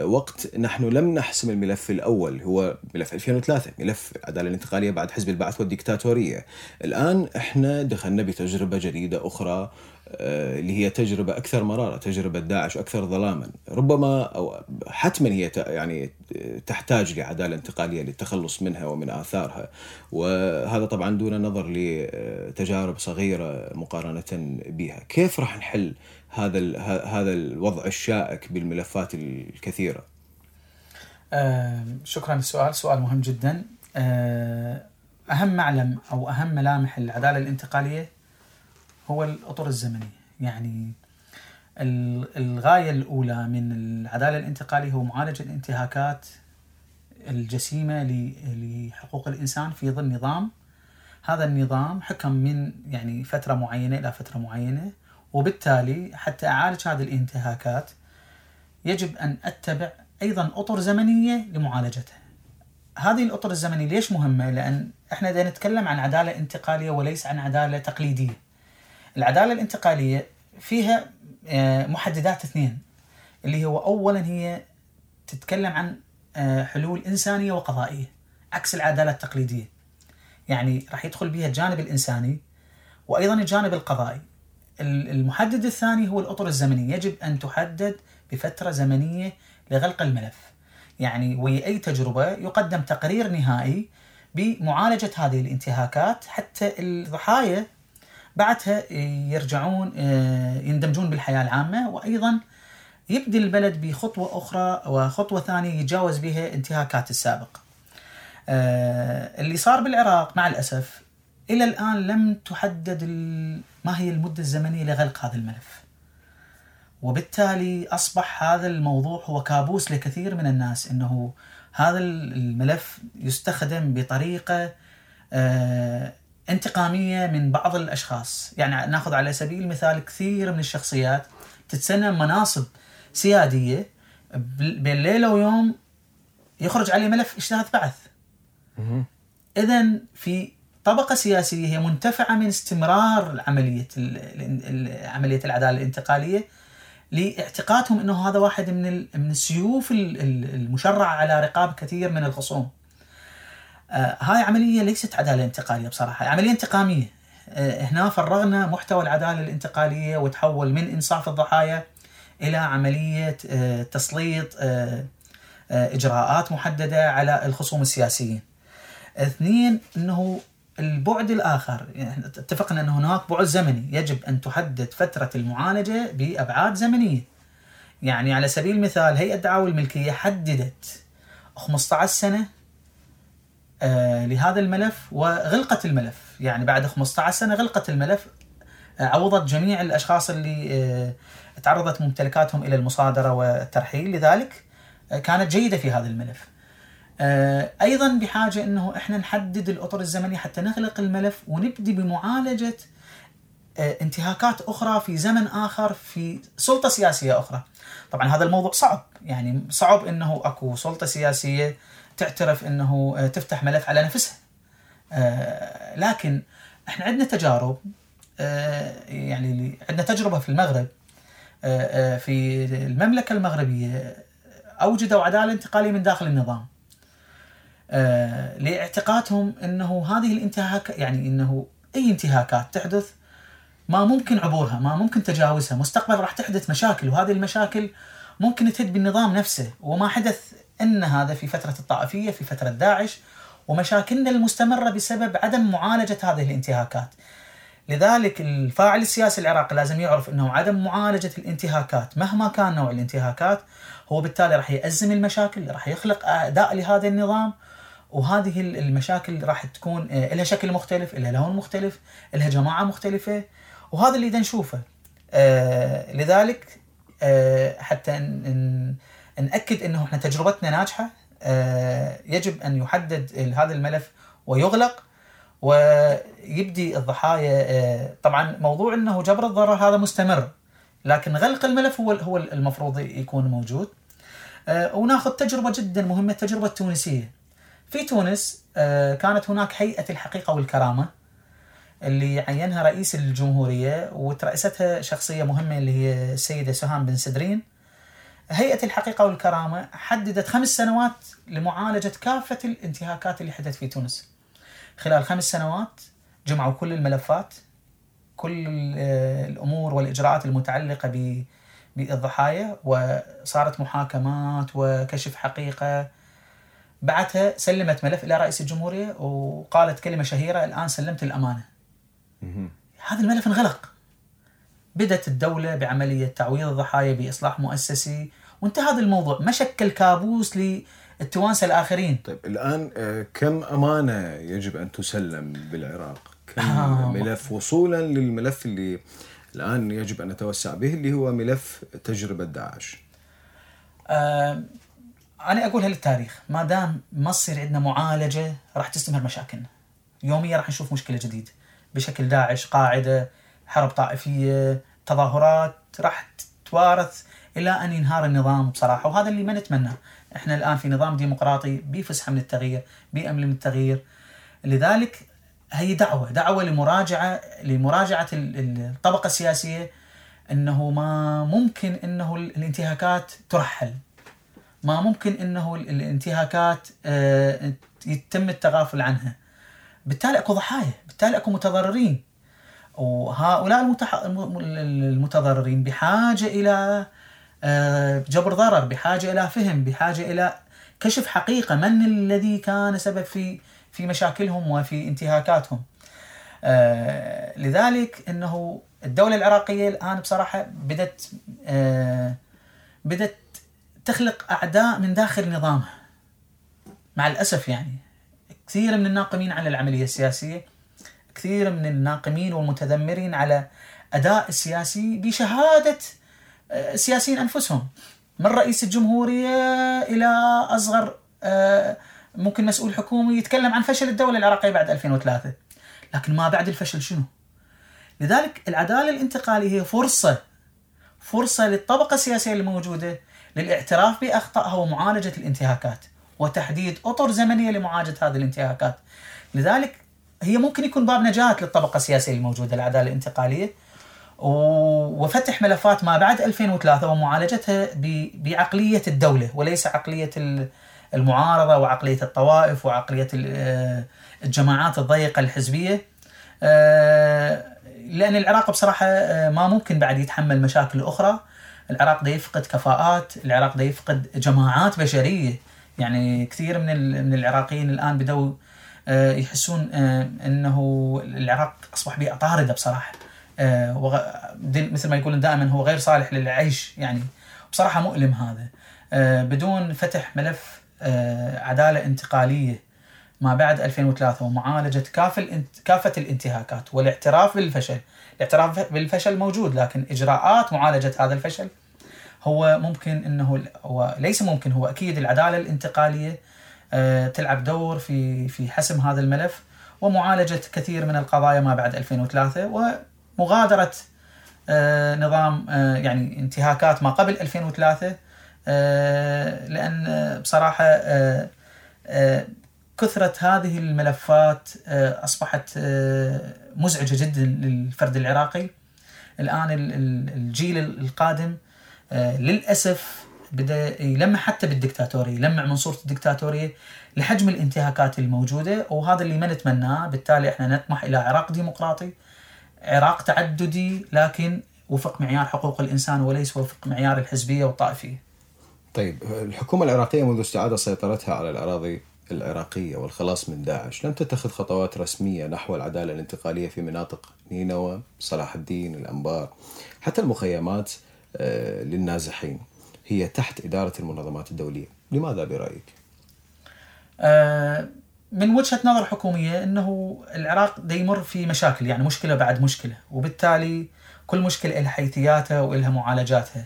S2: وقت نحن لم نحسم الملف الأول هو ملف 2003 ملف العدالة الانتقالية بعد حزب البعث والديكتاتورية. الآن إحنا دخلنا بتجربة جديدة أخرى آه، اللي هي تجربة أكثر مرارة، تجربة داعش أكثر ظلاما، ربما أو حتما هي يعني تحتاج لعدالة انتقالية للتخلص منها ومن آثارها، وهذا طبعا دون نظر لتجارب صغيرة مقارنة بها، كيف راح نحل هذا هذا الوضع الشائك بالملفات الكثيرة؟
S4: أه شكرا للسؤال، سؤال مهم جدا. أه أهم معلم أو أهم ملامح العداله الانتقالية هو الأطر الزمنية، يعني الغاية الأولى من العدالة الانتقالية هو معالجة الانتهاكات الجسيمة لحقوق الإنسان في ظل نظام. هذا النظام حكم من يعني فترة معينة إلى فترة معينة وبالتالي حتى أعالج هذه الانتهاكات يجب أن أتبع أيضا أطر زمنية لمعالجتها. هذه الأطر الزمنية ليش مهمة؟ لأن إحنا دا نتكلم عن عدالة انتقالية وليس عن عدالة تقليدية. العدالة الانتقالية فيها آه، محددات اثنين اللي هو أولا هي تتكلم عن آه، حلول إنسانية وقضائية عكس العدالة التقليدية. يعني راح يدخل بها الجانب الإنساني وأيضا الجانب القضائي. المحدد الثاني هو الأطر الزمنية. يجب أن تحدد بفترة زمنية لغلق الملف. يعني ويا أي تجربة يقدم تقرير نهائي بمعالجة هذه الانتهاكات حتى الضحايا بعدها يرجعون آه، يندمجون بالحياة العامة. وأيضا يبدي البلد بخطوة أخرى وخطوة ثانية يتجاوز بها انتهاكات السابق. آه، اللي صار بالعراق مع الأسف إلى الآن لم تحدد ما هي المدة الزمنية لغلق هذا الملف. وبالتالي أصبح هذا الموضوع هو كابوس لكثير من الناس أنه هذا الملف يستخدم بطريقة انتقامية من بعض الأشخاص. يعني ناخذ على سبيل المثال كثير من الشخصيات تتسنى مناصب سيادية بين ليلة ويوم يخرج عليه ملف اجتهاد بعث. إذا في طبقة سياسية هي منتفعة من استمرار عملية عملية العدالة الانتقالية لإعتقادهم إنه هذا واحد من من السيوف المشرعة على رقاب كثير من الخصوم. آه هاي عملية ليست عدالة انتقالية بصراحة، عملية انتقامية. آه هنا فرغنا محتوى العدالة الانتقالية وتحول من إنصاف الضحايا إلى عملية آه تسليط إجراءات محددة على الخصوم السياسيين. اثنين إنه البعد الآخر يعني اتفقنا أن هناك بعد زمني يجب أن تحدد فترة المعالجة بأبعاد زمنية يعني على سبيل المثال هيئة دعاوى الملكية حددت 15 سنة لهذا الملف وغلقت الملف. يعني بعد 15 سنة غلقت الملف آه عوضت جميع الأشخاص اللي آه تعرضت ممتلكاتهم إلى المصادرة والترحيل. لذلك آه، كانت جيدة في هذا الملف. آه، أيضا بحاجة إنه إحنا نحدد الأطر الزمنية حتى نغلق الملف ونبدي بمعالجة آه، انتهاكات أخرى في زمن آخر في سلطة سياسية أخرى. طبعا هذا الموضوع صعب. يعني صعب إنه أكو سلطة سياسية تعترف إنه آه، تفتح ملف على نفسها. لكن إحنا عندنا تجارب يعني عندنا تجربة في المغرب في المملكة المغربية أوجدوا عدالة انتقالية من داخل النظام. آه، لإعتقادهم إنه هذه الانتهاك يعني إنه أي انتهاكات تحدث ما ممكن عبورها ما ممكن تجاوزها مستقبل راح تحدث مشاكل وهذه المشاكل ممكن تهد بالنظام نفسه وما حدث إن هذا في فترة الطائفية في فترة داعش ومشاكلنا المستمرة بسبب عدم معالجة هذه الانتهاكات. لذلك الفاعل السياسي العراقي لازم يعرف إنه عدم معالجة الانتهاكات مهما كان نوع الانتهاكات هو بالتالي راح يأزم المشاكل، راح يخلق اعداء لهذا النظام، وهذه المشاكل راح تكون آه، لها شكل مختلف لها لون مختلف لها جماعة مختلفة وهذا اللي نشوفه آه لذلك آه حتى نأكد أنه إحنا تجربتنا ناجحة. آه يجب أن يحدد هذا الملف ويغلق ويبدي الضحايا. آه، طبعا موضوع إنه جبر الضرر هذا مستمر لكن غلق الملف هو هو المفروض يكون موجود. آه، وناخذ تجربة جدا مهمة التجربة التونسية. في تونس كانت هناك هيئة الحقيقة والكرامة اللي عينها رئيس الجمهورية وترأستها شخصية مهمة اللي هي السيدة سهام بن سدرين هيئة الحقيقة والكرامة حددت خمس سنوات لمعالجة كافة الانتهاكات اللي حدثت في تونس خلال خمس سنوات جمعوا كل الملفات كل الأمور والإجراءات المتعلقة بالضحايا وصارت محاكمات وكشف حقيقة بعدها سلمت ملف إلى رئيس الجمهورية وقالت كلمة شهيرة الآن سلمت الأمانة. هذا الملف انغلق. بدأت الدولة بعملية تعويض الضحايا بإصلاح مؤسسي وانتهى هذا الموضوع ما شكل كابوس للتوانسة الآخرين.
S2: طيب الآن آه، كم أمانة يجب أن تسلم بالعراق؟ كم آه. ملف وصولا للملف اللي الآن يجب أن نتوسع به اللي هو ملف تجربة داعش.
S4: آه أنا اقولها للتاريخ ما دام ما تصير عندنا معالجة راح تستمر مشاكلنا يوميا راح نشوف مشكلة جديده بشكل داعش قاعدة حرب طائفية تظاهرات راح تتوارث إلى أن ينهار النظام بصراحة وهذا اللي ما نتمناه. إحنا الآن في نظام ديمقراطي بفسحة من التغيير بامل من التغيير. لذلك هي دعوة دعوة لمراجعة لمراجعة الطبقة السياسية إنه ما ممكن إنه الانتهاكات ترحل. ما ممكن إنه الانتهاكات آه، يتم التغافل عنها. بالتالي أكو ضحايا بالتالي أكو متضررين. وهؤلاء. المتضررين بحاجة إلى جبر ضرر بحاجة إلى فهم بحاجة إلى كشف حقيقة من الذي كان سبب في في مشاكلهم وفي انتهاكاتهم. آه، لذلك إنه الدولة العراقية الآن بصراحة بدت بدت تخلق أعداء من داخل نظامها. مع الأسف يعني كثير من الناقمين على العملية السياسية كثير من الناقمين والمتذمرين على أداء السياسي بشهادة آه، السياسيين أنفسهم من رئيس الجمهورية إلى أصغر آه، ممكن مسؤول حكومي يتكلم عن فشل الدولة العراقية بعد 2003 لكن ما بعد الفشل شنو؟ لذلك العدالة الانتقالية هي فرصة فرصة للطبقة السياسية الموجودة للاعتراف بأخطائها ومعالجة الانتهاكات وتحديد أطر زمنية لمعالجة هذه الانتهاكات. لذلك هي ممكن يكون باب نجاة للطبقة السياسية الموجودة العدالة الانتقالية وفتح ملفات ما بعد 2003 ومعالجتها بعقلية الدولة وليس عقلية المعارضة وعقلية الطوائف وعقلية الجماعات الضيقة الحزبية. آه، لأن العراق بصراحة آه، ما ممكن بعد يتحمل مشاكل أخرى. العراق ده يفقد كفاءات العراق ده يفقد جماعات بشرية. يعني كثير من من العراقيين الآن بدوا آه، يحسون آه، إنه العراق أصبح بيئة طاردة بصراحة. آه، مثل ما يقولون دائما هو غير صالح للعيش يعني. بصراحة مؤلم هذا. بدون فتح ملف عدالة انتقالية ما بعد 2003 ومعالجة كافه كافة الانتهاكات والاعتراف بالفشل، الاعتراف بالفشل موجود لكن إجراءات معالجة هذا الفشل هو ممكن إنه هو ليس ممكن هو أكيد العدالة الانتقالية آه، تلعب دور في في حسم هذا الملف ومعالجة كثير من القضايا ما بعد 2003 ومغادره آه، نظام آه، يعني انتهاكات ما قبل 2003 لأن بصراحة كثرة هذه الملفات أصبحت مزعجة جدا للفرد العراقي. الآن الجيل القادم آه، للأسف بدا يلمع حتى بالدكتاتورية يلمع من صورة الدكتاتورية لحجم الانتهاكات الموجودة وهذا اللي ما نتمناه. بالتالي إحنا نطمح إلى عراق ديمقراطي عراق تعددي لكن وفق معيار حقوق الإنسان وليس وفق معيار الحزبية والطائفية.
S2: طيب الحكومة العراقية منذ استعادة سيطرتها على الأراضي العراقية والخلاص من داعش لم تتخذ خطوات رسمية نحو العدالة الانتقالية في مناطق نينوى، صلاح الدين، الأنبار، حتى المخيمات آه، للنازحين هي تحت إدارة المنظمات الدولية لماذا برأيك؟
S4: آه، من وجهة نظر حكومية أنه العراق يمر في مشاكل يعني مشكلة بعد مشكلة وبالتالي كل مشكلة لها حيثياتها وإلها معالجاتها.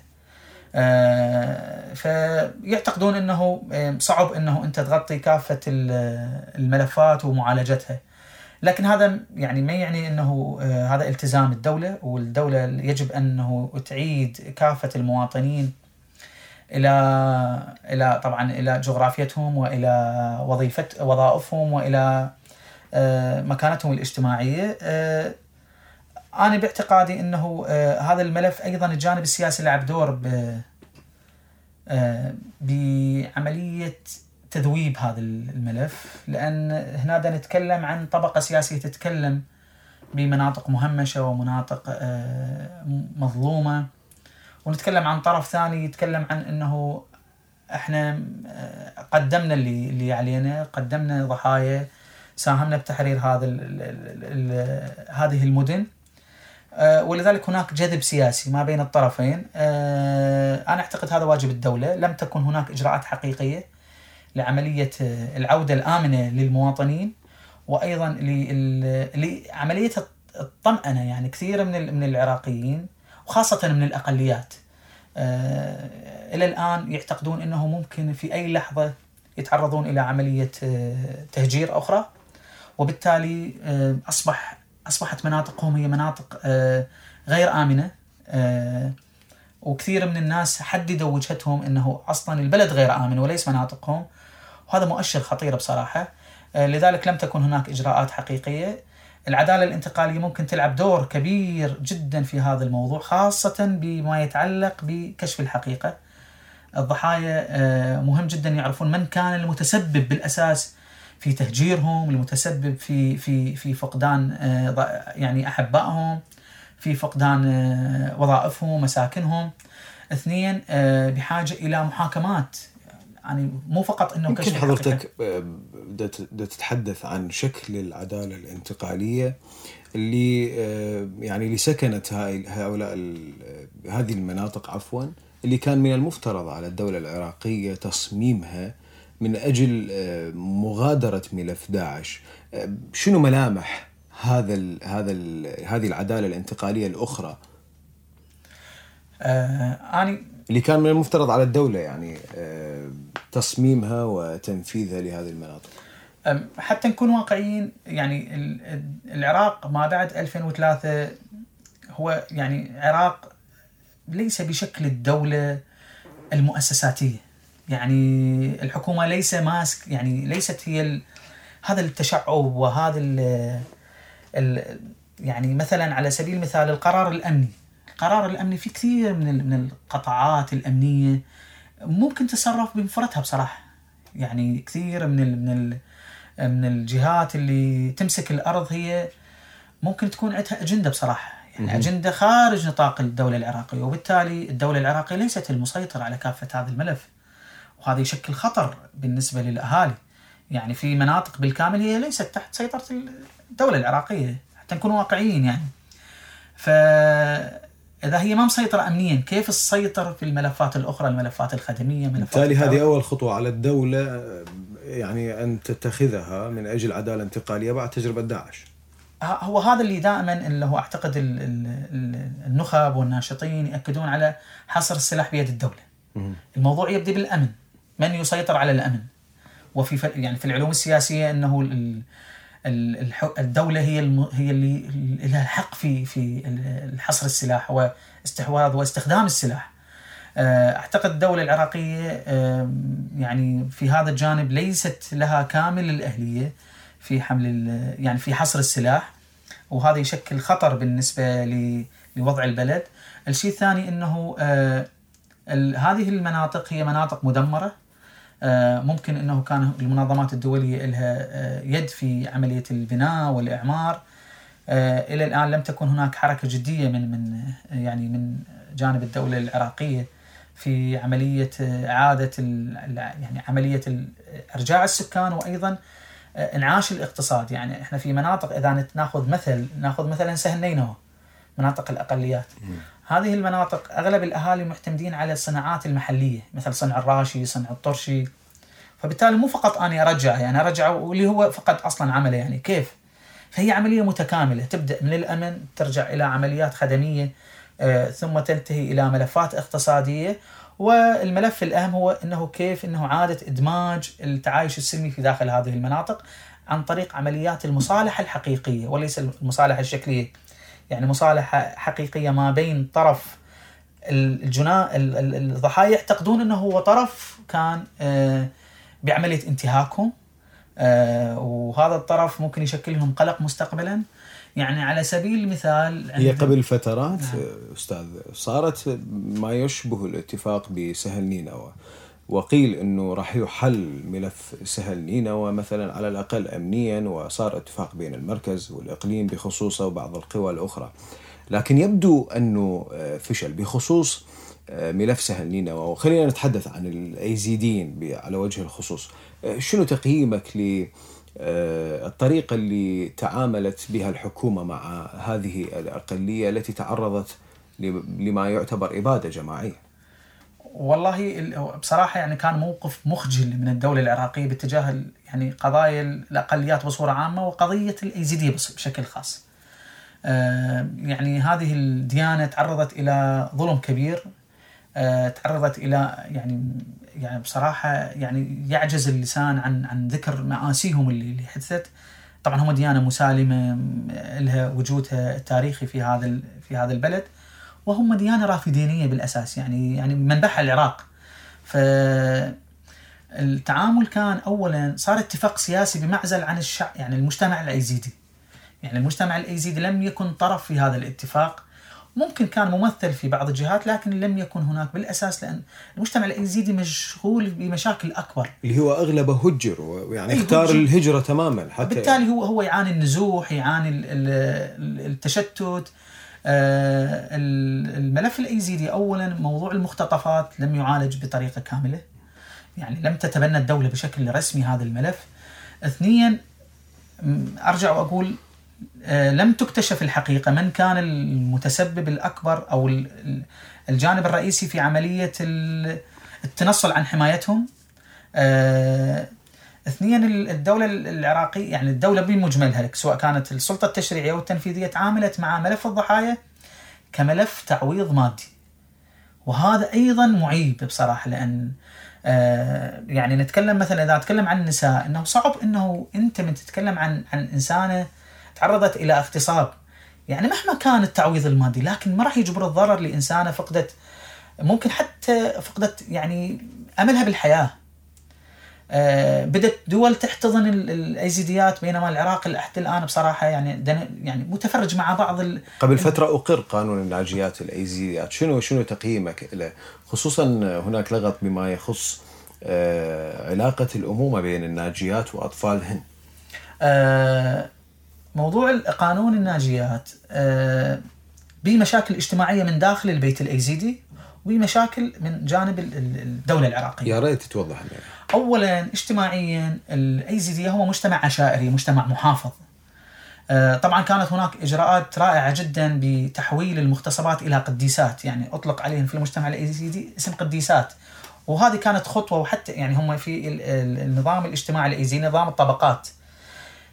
S4: آه، فيعتقدون أنه صعب أنه أنت تغطي كافة الملفات ومعالجتها. لكن هذا يعني ما يعني إنه آه، هذا التزام الدولة والدولة يجب أنه تعيد كافة المواطنين إلى إلى طبعا إلى جغرافيتهم وإلى وظيفة وظائفهم وإلى آه، مكانتهم الاجتماعية. آه، أنا باعتقادي إنه هذا الملف أيضا الجانب السياسي لعب دور بعملية تذويب هذا الملف. لأن هنا دا نتكلم عن طبقة سياسية تتكلم بمناطق مهمشة ومناطق آه، مظلومة. ونتكلم عن طرف ثاني يتكلم عن إنه إحنا آه، قدمنا اللي اللي علينا قدمنا ضحايا ساهمنا بتحرير هذا هذه المدن. آه، ولذلك هناك جذب سياسي ما بين الطرفين. أنا أعتقد هذا واجب الدولة. لم تكن هناك إجراءات حقيقية لعملية العودة الآمنة للمواطنين وأيضا لعملية الطمأنة يعني كثير من من العراقيين وخاصه من الأقليات. آه، إلى الآن يعتقدون إنه ممكن في أي لحظة يتعرضون إلى عملية آه، تهجير أخرى وبالتالي آه، أصبح أصبحت مناطقهم هي مناطق غير آمنة. وكثير من الناس حددوا وجهتهم إنه أصلا البلد غير آمن وليس مناطقهم وهذا مؤشر خطير بصراحة. آه، لذلك لم تكن هناك إجراءات حقيقية. العدالة الانتقالية ممكن تلعب دور كبير جدا في هذا الموضوع خاصة بما يتعلق بكشف الحقيقة. الضحايا آه، مهم جدا يعرفون من كان المتسبب بالأساس في تهجيرهم المتسبب في في في فقدان آه، يعني أحبائهم في فقدان وظائفهم مساكنهم. اثنين بحاجة إلى محاكمات يعني مو فقط إنه
S2: يمكن حضرتك بدأت تتحدث عن شكل العدالة الانتقالية اللي آه، يعني اللي سكنت هؤلاء هذه المناطق عفوا اللي كان من المفترض على الدولة العراقية تصميمها من أجل آه، مغادرة ملف داعش آه، شنو ملامح هذا ال هذا ال هذه العدالة الانتقالية الأخرى؟
S4: آه أنا
S2: اللي كان من المفترض على الدولة يعني آه، تصميمها وتنفيذها لهذه المناطق؟
S4: حتى نكون واقعيين يعني العراق ما بعد 2003 هو يعني عراق ليس بشكل الدولة المؤسساتية. يعني الحكومة ليس ماسك يعني ليست هي هذا التشعب وهذا ال يعني مثلا على سبيل المثال القرار الأمني. القرار الأمني في كثير من من القطاعات الأمنية ممكن تتصرف بمفردها بصراحة. يعني كثير من من من الجهات اللي تمسك الأرض هي ممكن تكون عندها أجندة بصراحة. يعني أجندة خارج نطاق الدولة العراقية. وبالتالي الدولة العراقية ليست المسيطرة على كافة هذا الملف. وهذا يشكل خطر بالنسبة للأهالي. يعني في مناطق بالكامل هي ليست تحت سيطرة الدولة العراقية. حتى نكون واقعيين يعني. ف إذا هي ما مسيطرة امنيا كيف تسيطر في الملفات الأخرى الملفات الخدمية ملفات
S2: بالتالي هذه أول خطوة على الدولة يعني أن تتخذها من أجل عدالة انتقالية بعد تجربة داعش
S4: هو هذا اللي دائما اللي هو أعتقد النخب والناشطين يأكدون على حصر السلاح بيد الدولة. الموضوع يبدا بالأمن، من يسيطر على الأمن؟ وفي يعني في العلوم السياسية إنه الدولة هي هي اللي لها الحق في في حصر السلاح واستحواذ واستخدام السلاح. آه، أعتقد الدولة العراقية يعني في هذا الجانب ليست لها كامل الأهلية في حمل يعني في حصر السلاح وهذا يشكل خطر بالنسبة لوضع البلد. الشيء الثاني إنه آه، هذه المناطق هي مناطق مدمرة آه، ممكن إنه كان المنظمات الدولية لها آه، يد في عملية البناء والإعمار. آه، إلى الآن لم تكن هناك حركة جدية من من يعني من جانب الدولة العراقية في عملية إعادة يعني عملية إرجاع السكان وأيضا إنعاش الاقتصاد. يعني إحنا في مناطق إذا ناخذ مثل ناخذ مثلا سهل نينوى مناطق الأقليات. هذه المناطق أغلب الأهالي معتمدين على الصناعات المحلية مثل صنع الراشي، صنع الطرشي. فبالتالي مو فقط اني أرجع يعني أرجع واللي هو فقط أصلا عمله يعني كيف؟ فهي عملية متكاملة. تبدأ من الأمن ترجع إلى عمليات خدمية آه، ثم تنتهي إلى ملفات اقتصادية. والملف الأهم هو إنه كيف؟ إنه عادة إدماج التعايش السلمي في داخل هذه المناطق عن طريق عمليات المصالحة الحقيقية وليس المصالحة الشكلية. يعني مصالحة حقيقية ما بين طرف الجنا ال- ال- الضحايا يعتقدون إنه هو طرف كان آه، بعملية انتهاكهم آه، وهذا الطرف ممكن يشكل لهم قلق مستقبلا. يعني على سبيل المثال
S2: هي قبل فترات أستاذ صارت ما يشبه الاتفاق بسهل نينوى. وقيل إنه راح يحل ملف سهل نينوى مثلا على الأقل امنيا وصار اتفاق بين المركز والإقليم بخصوصه وبعض القوى الأخرى. لكن يبدو إنه آه، فشل بخصوص آه، ملف سهل نينوى وخلينا نتحدث عن الأيزيديين على وجه الخصوص. آه، شنو تقييمك ل الطريقة اللي تعاملت بها الحكومة مع هذه الأقلية التي تعرضت لما يعتبر إبادة جماعية
S4: والله ال- بصراحة يعني كان موقف مخجل من الدولة العراقية باتجاه يعني قضايا الأقليات بصورة عامة وقضية الايزيديه بشكل خاص. آه، يعني هذه الديانة تعرضت إلى ظلم كبير آه، تعرضت إلى يعني يعني بصراحة يعني يعجز اللسان عن عن ذكر مآسيهم اللي حدثت. طبعا هم ديانة مسالمة لها وجودها التاريخي في هذا في هذا البلد. وهم ديانة رافدينية بالأساس يعني يعني منبعها العراق. ف التعامل كان اولا صار اتفاق سياسي بمعزل عن الشعب يعني المجتمع الأيزيدي. يعني المجتمع الأيزيدي لم يكن طرف في هذا الاتفاق. ممكن كان ممثل في بعض الجهات لكن لم يكن هناك بالأساس لأن المجتمع الأيزيدي مشغول بمشاكل أكبر.
S2: اللي هو أغلبه هجر ويعني
S4: أي
S2: اختار
S4: هجر.
S2: الهجرة تماما حتى
S4: بالتالي هو هو يعاني النزوح يعاني ال- ال- التشتت ال- الملف الايزيدي اولا موضوع المختطفات لم يعالج بطريقة كاملة. يعني لم تتبنى الدولة بشكل رسمي هذا الملف. اثنيا أرجع وأقول آه، لم تكتشف الحقيقة من كان المتسبب الأكبر أو ال- ال- الجانب الرئيسي في عملية ال- التنصل عن حمايتهم. آه، اثنيا الدولة العراقية يعني الدولة بمجملها سواء كانت السلطة التشريعية والتنفيذية تعاملت مع ملف الضحايا كملف تعويض مادي. وهذا أيضا معيب بصراحة لأن آه، يعني نتكلم مثلا إذا أتكلم عن النساء أنه صعب أنه أنت من تتكلم عن عن إنسانة تعرضت إلى اغتصاب. يعني مهما كان التعويض المادي لكن ما راح يجبر الضرر لإنسانة فقدت ممكن حتى فقدت يعني أملها بالحياة. بدت دول تحتضن ال- الأيزيديات بينما العراق لحد الآن بصراحة يعني يعني متفرج مع بعض ال...
S2: قبل فترة أقر قانون الناجيات الأيزيديات. شنو شنو تقييمك له؟ خصوصا هناك لغط بما يخص آه، علاقة الأمومة بين الناجيات وأطفالهن.
S4: آه، موضوع قانون الناجيات آه، بمشاكل اجتماعيه من داخل البيت الأيزيدي وبمشاكل من جانب ال- ال- الدولة العراقية.
S2: يا ريت توضح لنا.
S4: اولا اجتماعيا الايزيديه هو مجتمع عشائري مجتمع محافظ. آه، طبعا كانت هناك إجراءات رائعة جدا بتحويل المغتصبات إلى قديسات. يعني أطلق عليهم في المجتمع الايزيدي اسم قديسات. وهذه كانت خطوة وحتى يعني هم في ال- ال- النظام الاجتماعي الايزيدي نظام الطبقات.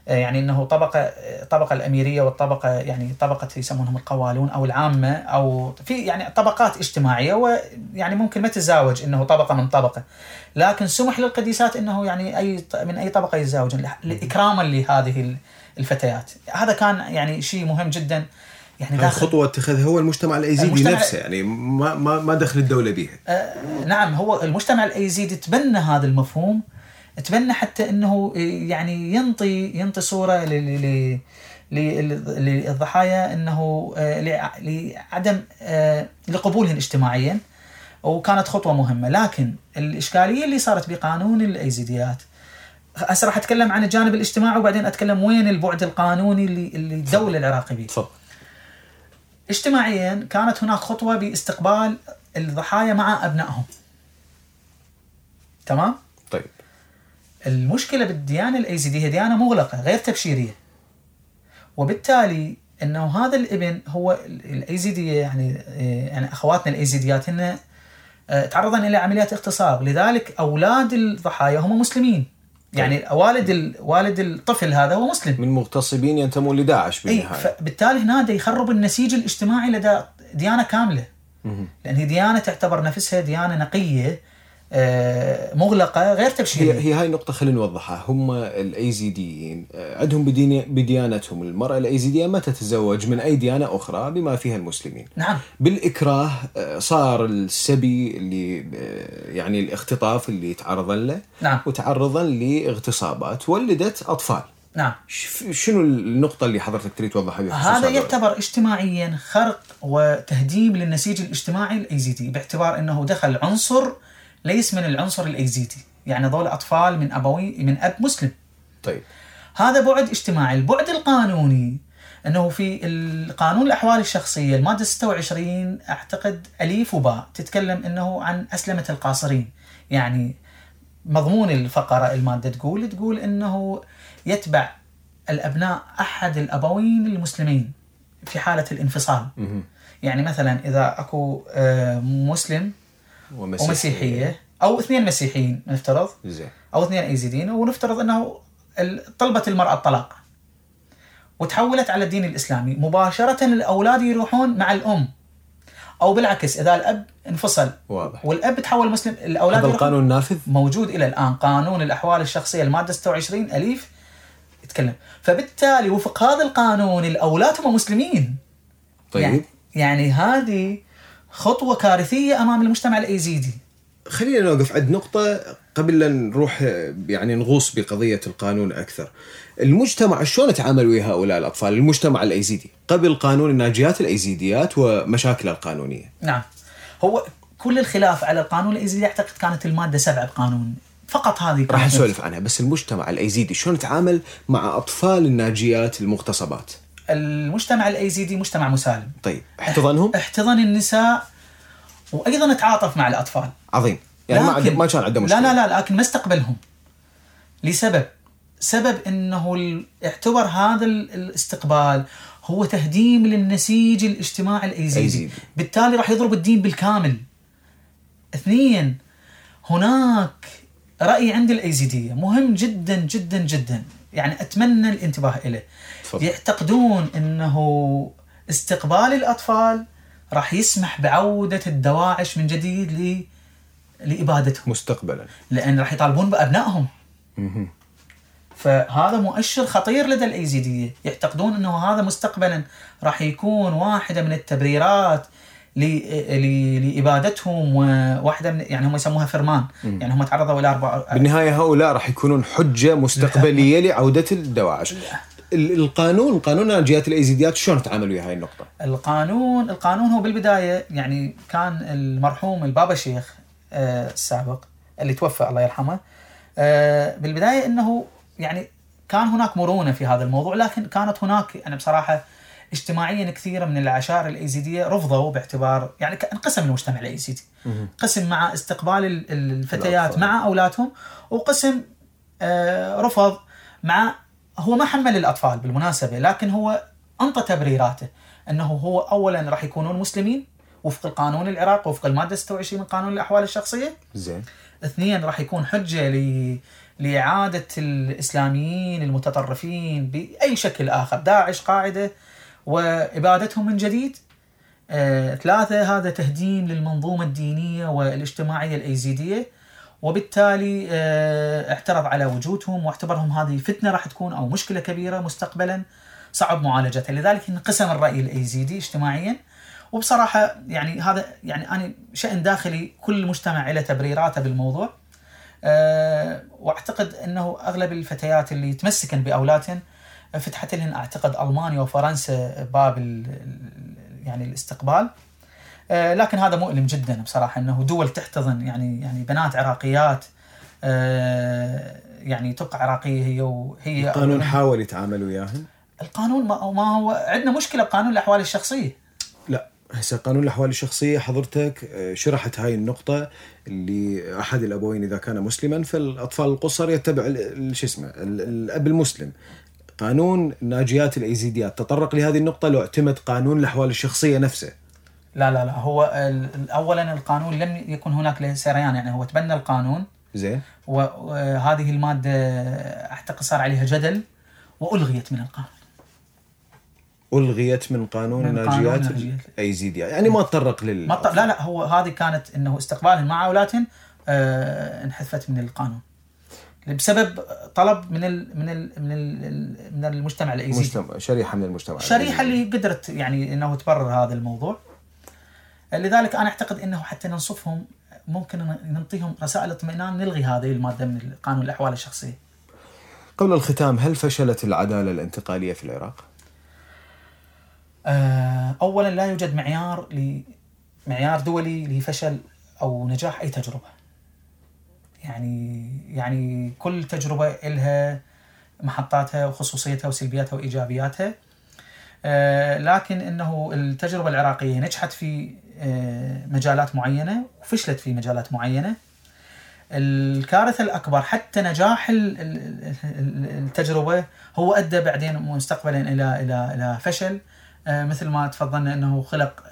S4: يعني إنه طبقة الطبقه الأميرية والطبقة يعني طبقة يسمونهم القوالون أو العامة أو في يعني طبقات اجتماعية ويعني ممكن ما تتزاوج إنه طبقة من طبقة. لكن سمح للقديسات إنه يعني أي من أي طبقة يتزاوجن اكراما لهذه الفتيات. هذا كان يعني شيء مهم جدا. يعني داخل
S2: خطوة اتخذها هو المجتمع الأيزيدي
S4: المجتمع-
S2: نفسه يعني ما ما ما دخل الدولة بها
S4: آه، نعم هو المجتمع الإيزيدي تبنى هذا المفهوم تبنى حتى إنه يعني ينطي ينطي صورة للضحايا إنه آه، لع- لعدم آه، لقبولهم اجتماعيا وكانت خطوة مهمة لكن الإشكالية اللي صارت بقانون الأيزيديات هسه راح أتكلم عن الجانب الاجتماعي وبعدين أتكلم وين البعد القانوني اللي اللي الدولة العراقية بيه.
S2: تفضل
S4: اجتماعيا كانت هناك خطوة باستقبال الضحايا مع أبنائهم. تمام؟
S2: طيب
S4: المشكلة بالديانة الايزيديه هي ديانة مغلقة غير تبشيرية. وبالتالي إنه هذا الابن هو ال- الايزيديه يعني يعني أخواتنا الايزيديات هن آه، تعرضن إلى عمليات اغتصاب، لذلك أولاد الضحايا هم مسلمين. يعني والد ال- والد الطفل هذا هو مسلم.
S2: من مغتصبين ينتمون لداعش
S4: إي
S2: بالنهاية
S4: فبالتالي هنا دا يخرب النسيج الاجتماعي لدى ديانة
S2: كاملة.
S4: لأن هي ديانة تعتبر نفسها ديانة نقية آه، مغلقة غير
S2: هي
S4: تبشيرية.
S2: هي هاي النقطة خلينا نوضحها هم الايزيديين عندهم بدين بديانتهم. المرأة الايزيدية ما تتزوج من أي ديانة أخرى بما فيها المسلمين.
S4: نعم.
S2: بالإكراه آه، صار السبي اللي آه، يعني الاختطاف اللي تعرضا له
S4: نعم.
S2: وتعرضا لاغتصابات ولدت أطفال.
S4: نعم.
S2: شنو النقطة اللي حضرتك تريد توضحها
S4: هذا
S2: هذول؟
S4: يعتبر اجتماعيا خرق وتهديم للنسيج الاجتماعي الايزيدي باعتبار إنه دخل عنصر ليس من العنصر الايزيدي يعني ذول أطفال من أبوي من أب مسلم.
S2: طيب.
S4: هذا بعد اجتماعي. البعد القانوني إنه في القانون الأحوال الشخصية المادة 26 أعتقد أليف وباء تتكلم إنه عن أسلمة القاصرين. يعني مضمون الفقرة المادة تقول تقول إنه يتبع الأبناء أحد الأبوين المسلمين في حالة الانفصال. يعني مثلا إذا أكو آه، مسلم
S2: ومسيحية.
S4: ومسيحية. أو اثنين مسيحيين نفترض.
S2: زين.
S4: أو اثنين إيزيديين ونفترض ال- طلبت المرأة الطلاق. وتحولت على الدين الإسلامي. مباشرة الأولاد يروحون مع الأم. أو بالعكس إذا الأب انفصل.
S2: واضح.
S4: والأب تحول مسلم الأولاد
S2: هذا القانون نافذ؟
S4: موجود إلى الآن. قانون الأحوال الشخصية المادة 26 أليف يتكلم. فبالتالي وفق هذا القانون الأولاد هم مسلمين.
S2: طيب.
S4: يعني, يعني هذه خطوة كارثية أمام المجتمع الإيزيدي
S2: خلينا نوقف عند نقطة قبل لا نروح يعني نغوص بقضية القانون أكثر. المجتمع شلون تعامل ويا هؤلاء الأطفال؟ المجتمع الأيزيدي قبل قانون الناجيات الأيزيديات ومشاكله القانونية.
S4: نعم هو كل الخلاف على القانون الإيزيدي أعتقد كانت المادة 7 بقانون فقط هذه
S2: راح نسولف عنها بس المجتمع الأيزيدي شلون تعامل مع أطفال الناجيات المغتصبات؟
S4: المجتمع الايزيدي مجتمع مسالم.
S2: طيب احتضنهم؟
S4: احتضن النساء وأيضا تعاطف مع الأطفال.
S2: عظيم. يعني ما ما كان عنده مشكلة
S4: لا لا لا لكن ما استقبلهم. لسبب. سبب إنه اعتبر هذا ال- الاستقبال هو تهديم للنسيج الاجتماعي الايزيدي
S2: أيزيدي.
S4: بالتالي راح يضرب الدين بالكامل. اثنين هناك رأي عند الايزيديه مهم جدا جدا جدا. يعني أتمنى الانتباه إليه.
S2: تفضل.
S4: يعتقدون إنه استقبال الأطفال راح يسمح بعودة الدواعش من جديد ل لإبادتهم.
S2: مستقبلا.
S4: لأن راح يطالبون بأبنائهم. فهذا مؤشر خطير لدى الايزيديه يعتقدون إنه هذا مستقبلا راح يكون واحدة من التبريرات ل- ل- لإبادتهم وواحده من يعني هم يسموها فرمان. يعني هم تعرضوا إلى أربع
S2: بالنهاية هؤلاء راح يكونون حجة مستقبلية لعودة الدواعش. ال- القانون قانون ناجيات الأيزيديات شلون تعامل ويا هاي النقطة؟
S4: القانون القانون هو بالبداية يعني كان المرحوم البابا شيخ آه، السابق اللي توفى الله يرحمه آه، بالبداية إنه يعني كان هناك مرونة في هذا الموضوع لكن كانت هناك يعني بصراحة اجتماعيا كثير من العشائر الأيزيدية رفضوا باعتبار يعني انقسم المجتمع الأيزيدي قسم مع استقبال ال- الفتيات. مع أولادهم وقسم آه، رفض مع هو ما حمل الأطفال بالمناسبة لكن هو أنطى تبريراته إنه هو اولا راح يكونون مسلمين وفق القانون العراقي وفق المادة 26 من قانون الأحوال الشخصية.
S2: زين.
S4: اثنين راح يكون حجة ل لإعادة الإسلاميين المتطرفين بأي شكل آخر داعش قاعدة وإبادتهم من جديد. آه، ثلاثة هذا تهديم للمنظومة الدينية والاجتماعية الأيزيدية. وبالتالي آه، اعترض على وجودهم واعتبرهم هذه فتنة راح تكون أو مشكلة كبيرة مستقبلا صعب معالجتها. لذلك انقسم الرأي الأيزيدي اجتماعيا. وبصراحة يعني هذا يعني أنا شأن داخلي كل مجتمع له تبريراته بالموضوع. أه وأعتقد أنه أغلب الفتيات اللي تمسكن بأولادهن فتحت لهن أعتقد ألمانيا وفرنسا باب يعني الاستقبال. لكن هذا مؤلم جدا بصراحة إنه دول تحتضن يعني يعني بنات عراقيات أه يعني تبقى عراقية هي وهي
S2: القانون حاول يتعامل وياهم؟
S4: القانون ما, ما هو عندنا مشكلة بقانون الأحوال الشخصية.
S2: لا هسه قانون الأحوال الشخصية حضرتك آه، شرحت هاي النقطة اللي أحد الأبوين إذا كان مسلما فالأطفال القصر يتبع شو اسمه ال- الأب المسلم. قانون ناجيات الإيزيديات. تطرق لهذه النقطة لو اعتمد قانون الأحوال الشخصية نفسه.
S4: لا لا لا. هو اولا القانون لم يكن هناك له سريان يعني هو تبنى القانون.
S2: زين.
S4: وهذه المادة أعتقد صار عليها جدل وألغيت من القانون.
S2: ألغيت من قانون
S4: من قانون
S2: ناجيات؟
S4: ناجيات.
S2: الايزيديات يعني. ما تطرق لل
S4: ما لا لا هو هذه كانت أنه استقبالهم مع أولادهم آه، انحذفت من القانون. بسبب طلب من ال من ال من ال من المجتمع الإيزيدي.
S2: مجتمع شريحة من المجتمع
S4: شريحة اللي قدرت يعني إنه تبرر هذا الموضوع. لذلك أنا أعتقد إنه حتى ننصفهم ممكن نعطيهم رسائل اطمئنان نلغي هذه المادة من قانون الأحوال الشخصية.
S2: قبل الختام هل فشلت العدالة الانتقالية في العراق؟
S4: آه، اولا لا يوجد معيار ل معيار دولي لفشل أو نجاح أي تجربة. يعني يعني كل تجربة لها محطاتها وخصوصيتها وسلبياتها وإيجابياتها. آه، لكن إنه التجربة العراقية نجحت في مجالات معينة وفشلت في مجالات معينة. الكارثة الأكبر حتى نجاح التجربة هو أدى بعدين مستقبلا إلى إلى إلى فشل. آه، مثل ما تفضلنا إنه خلق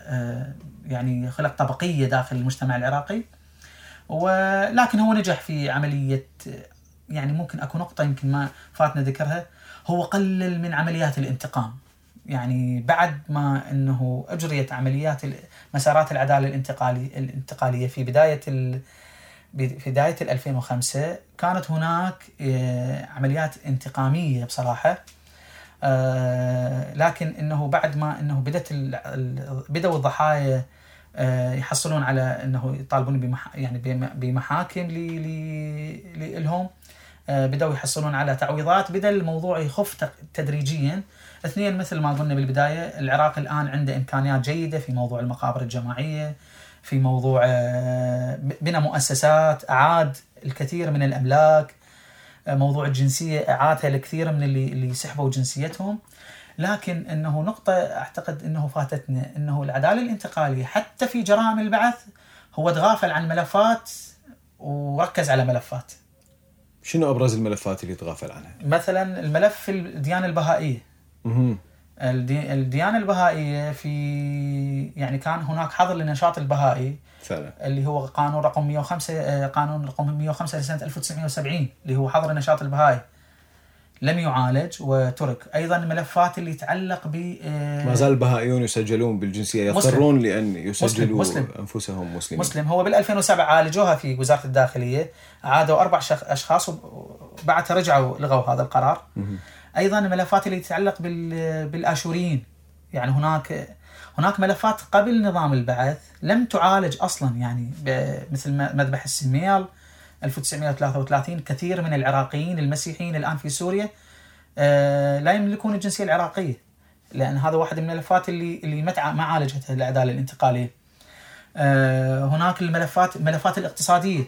S4: يعني خلق طبقية داخل المجتمع العراقي. ولكن هو نجح في عملية يعني ممكن أكو نقطة يمكن ما فاتنا ذكرها هو قلل من عمليات الانتقام. يعني بعد ما إنه أجريت عمليات مسارات العدالة الانتقالي الانتقالية في بداية ال في بداية 2005 كانت هناك آه، عمليات انتقامية بصراحة. آه، لكن إنه بعد ما إنه بدت بدأوا الضحايا آه، يحصلون على إنه يطالبون بمح يعني بمحاكم لهم. بدأوا يحصلون على تعويضات. بدأ الموضوع يخف تدريجيا. اثنين مثل ما قلنا بالبداية العراق الآن عنده إمكانيات جيدة في موضوع المقابر الجماعية في موضوع آه، بنى مؤسسات أعاد الكثير من الأملاك آه، موضوع الجنسية أعادها الكثير من اللي اللي سحبوا جنسيتهم. لكن إنه نقطة أعتقد إنه فاتتنا إنه العدالة الانتقالية حتى في جرائم البعث هو تغافل عن ملفات وركز على ملفات.
S2: شنو أبرز الملفات اللي تغافل عنها؟
S4: مثلا الملف الديانة البهائية. الديانة البهائية في يعني كان هناك حظر للنشاط البهائي.
S2: فعلا
S4: اللي هو قانون رقم 105 آه، قانون رقم 105 لسنه 1970 اللي هو حظر النشاط البهائي. لم يعالج وترك. أيضا الملفات اللي يتعلق ب
S2: آه، ما زال البهائيون يسجلون بالجنسية. يضطرون لأن يسجلوا مسلم. أنفسهم مسلمين.
S4: مسلم. هو بال 2007 عالجوها في وزارة الداخلية. عادوا أربع أشخاص وبعدها رجعوا لغوا هذا القرار. أيضا الملفات اللي تتعلق بالآشوريين يعني هناك هناك ملفات قبل نظام البعث لم تعالج أصلا يعني مثل مذبح السميال 1933 كثير من العراقيين المسيحيين الآن في سوريا آه، لا يملكون الجنسية العراقية لأن هذا واحد من الملفات اللي اللي ما عالجتها العداله الانتقاليه. آه، هناك الملفات الملفات الاقتصادية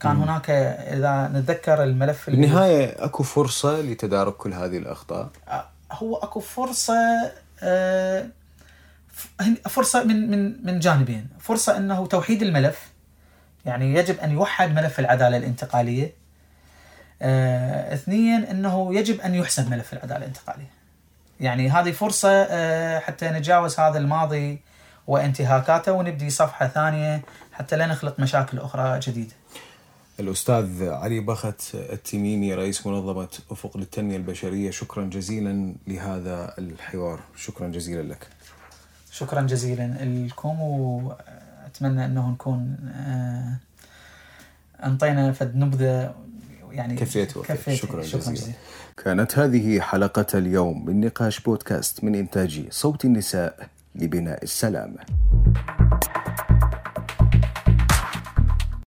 S4: كان هناك إذا نتذكر الملف
S2: بالنهاية أكو فرصة لتدارك كل هذه الأخطاء؟
S4: آه، هو أكو فرصة آه، فرصة من من من جانبين. فرصة إنه توحيد الملف يعني يجب أن يوحد ملف العدالة الانتقالية. آه، اثنين إنه يجب أن يحسن ملف العدالة الانتقالية. يعني هذه فرصة حتى نتجاوز هذا الماضي وانتهاكاته ونبدي صفحة ثانية حتى لا نخلق مشاكل أخرى جديدة.
S2: الأستاذ علي بخت التميمي رئيس منظمة أفق للتنمية البشرية. شكرا جزيلا لهذا الحوار. شكرا جزيلا لك.
S4: شكرا جزيلا لكم وأتمنى أنه نكون آه، أنطينا فد نبذة يعني
S2: كفيت كفيت. شكرا, شكرا جزيلا. جزيلا. كانت هذه حلقة اليوم من نقاش بودكاست من إنتاج صوت النساء لبناء السلام.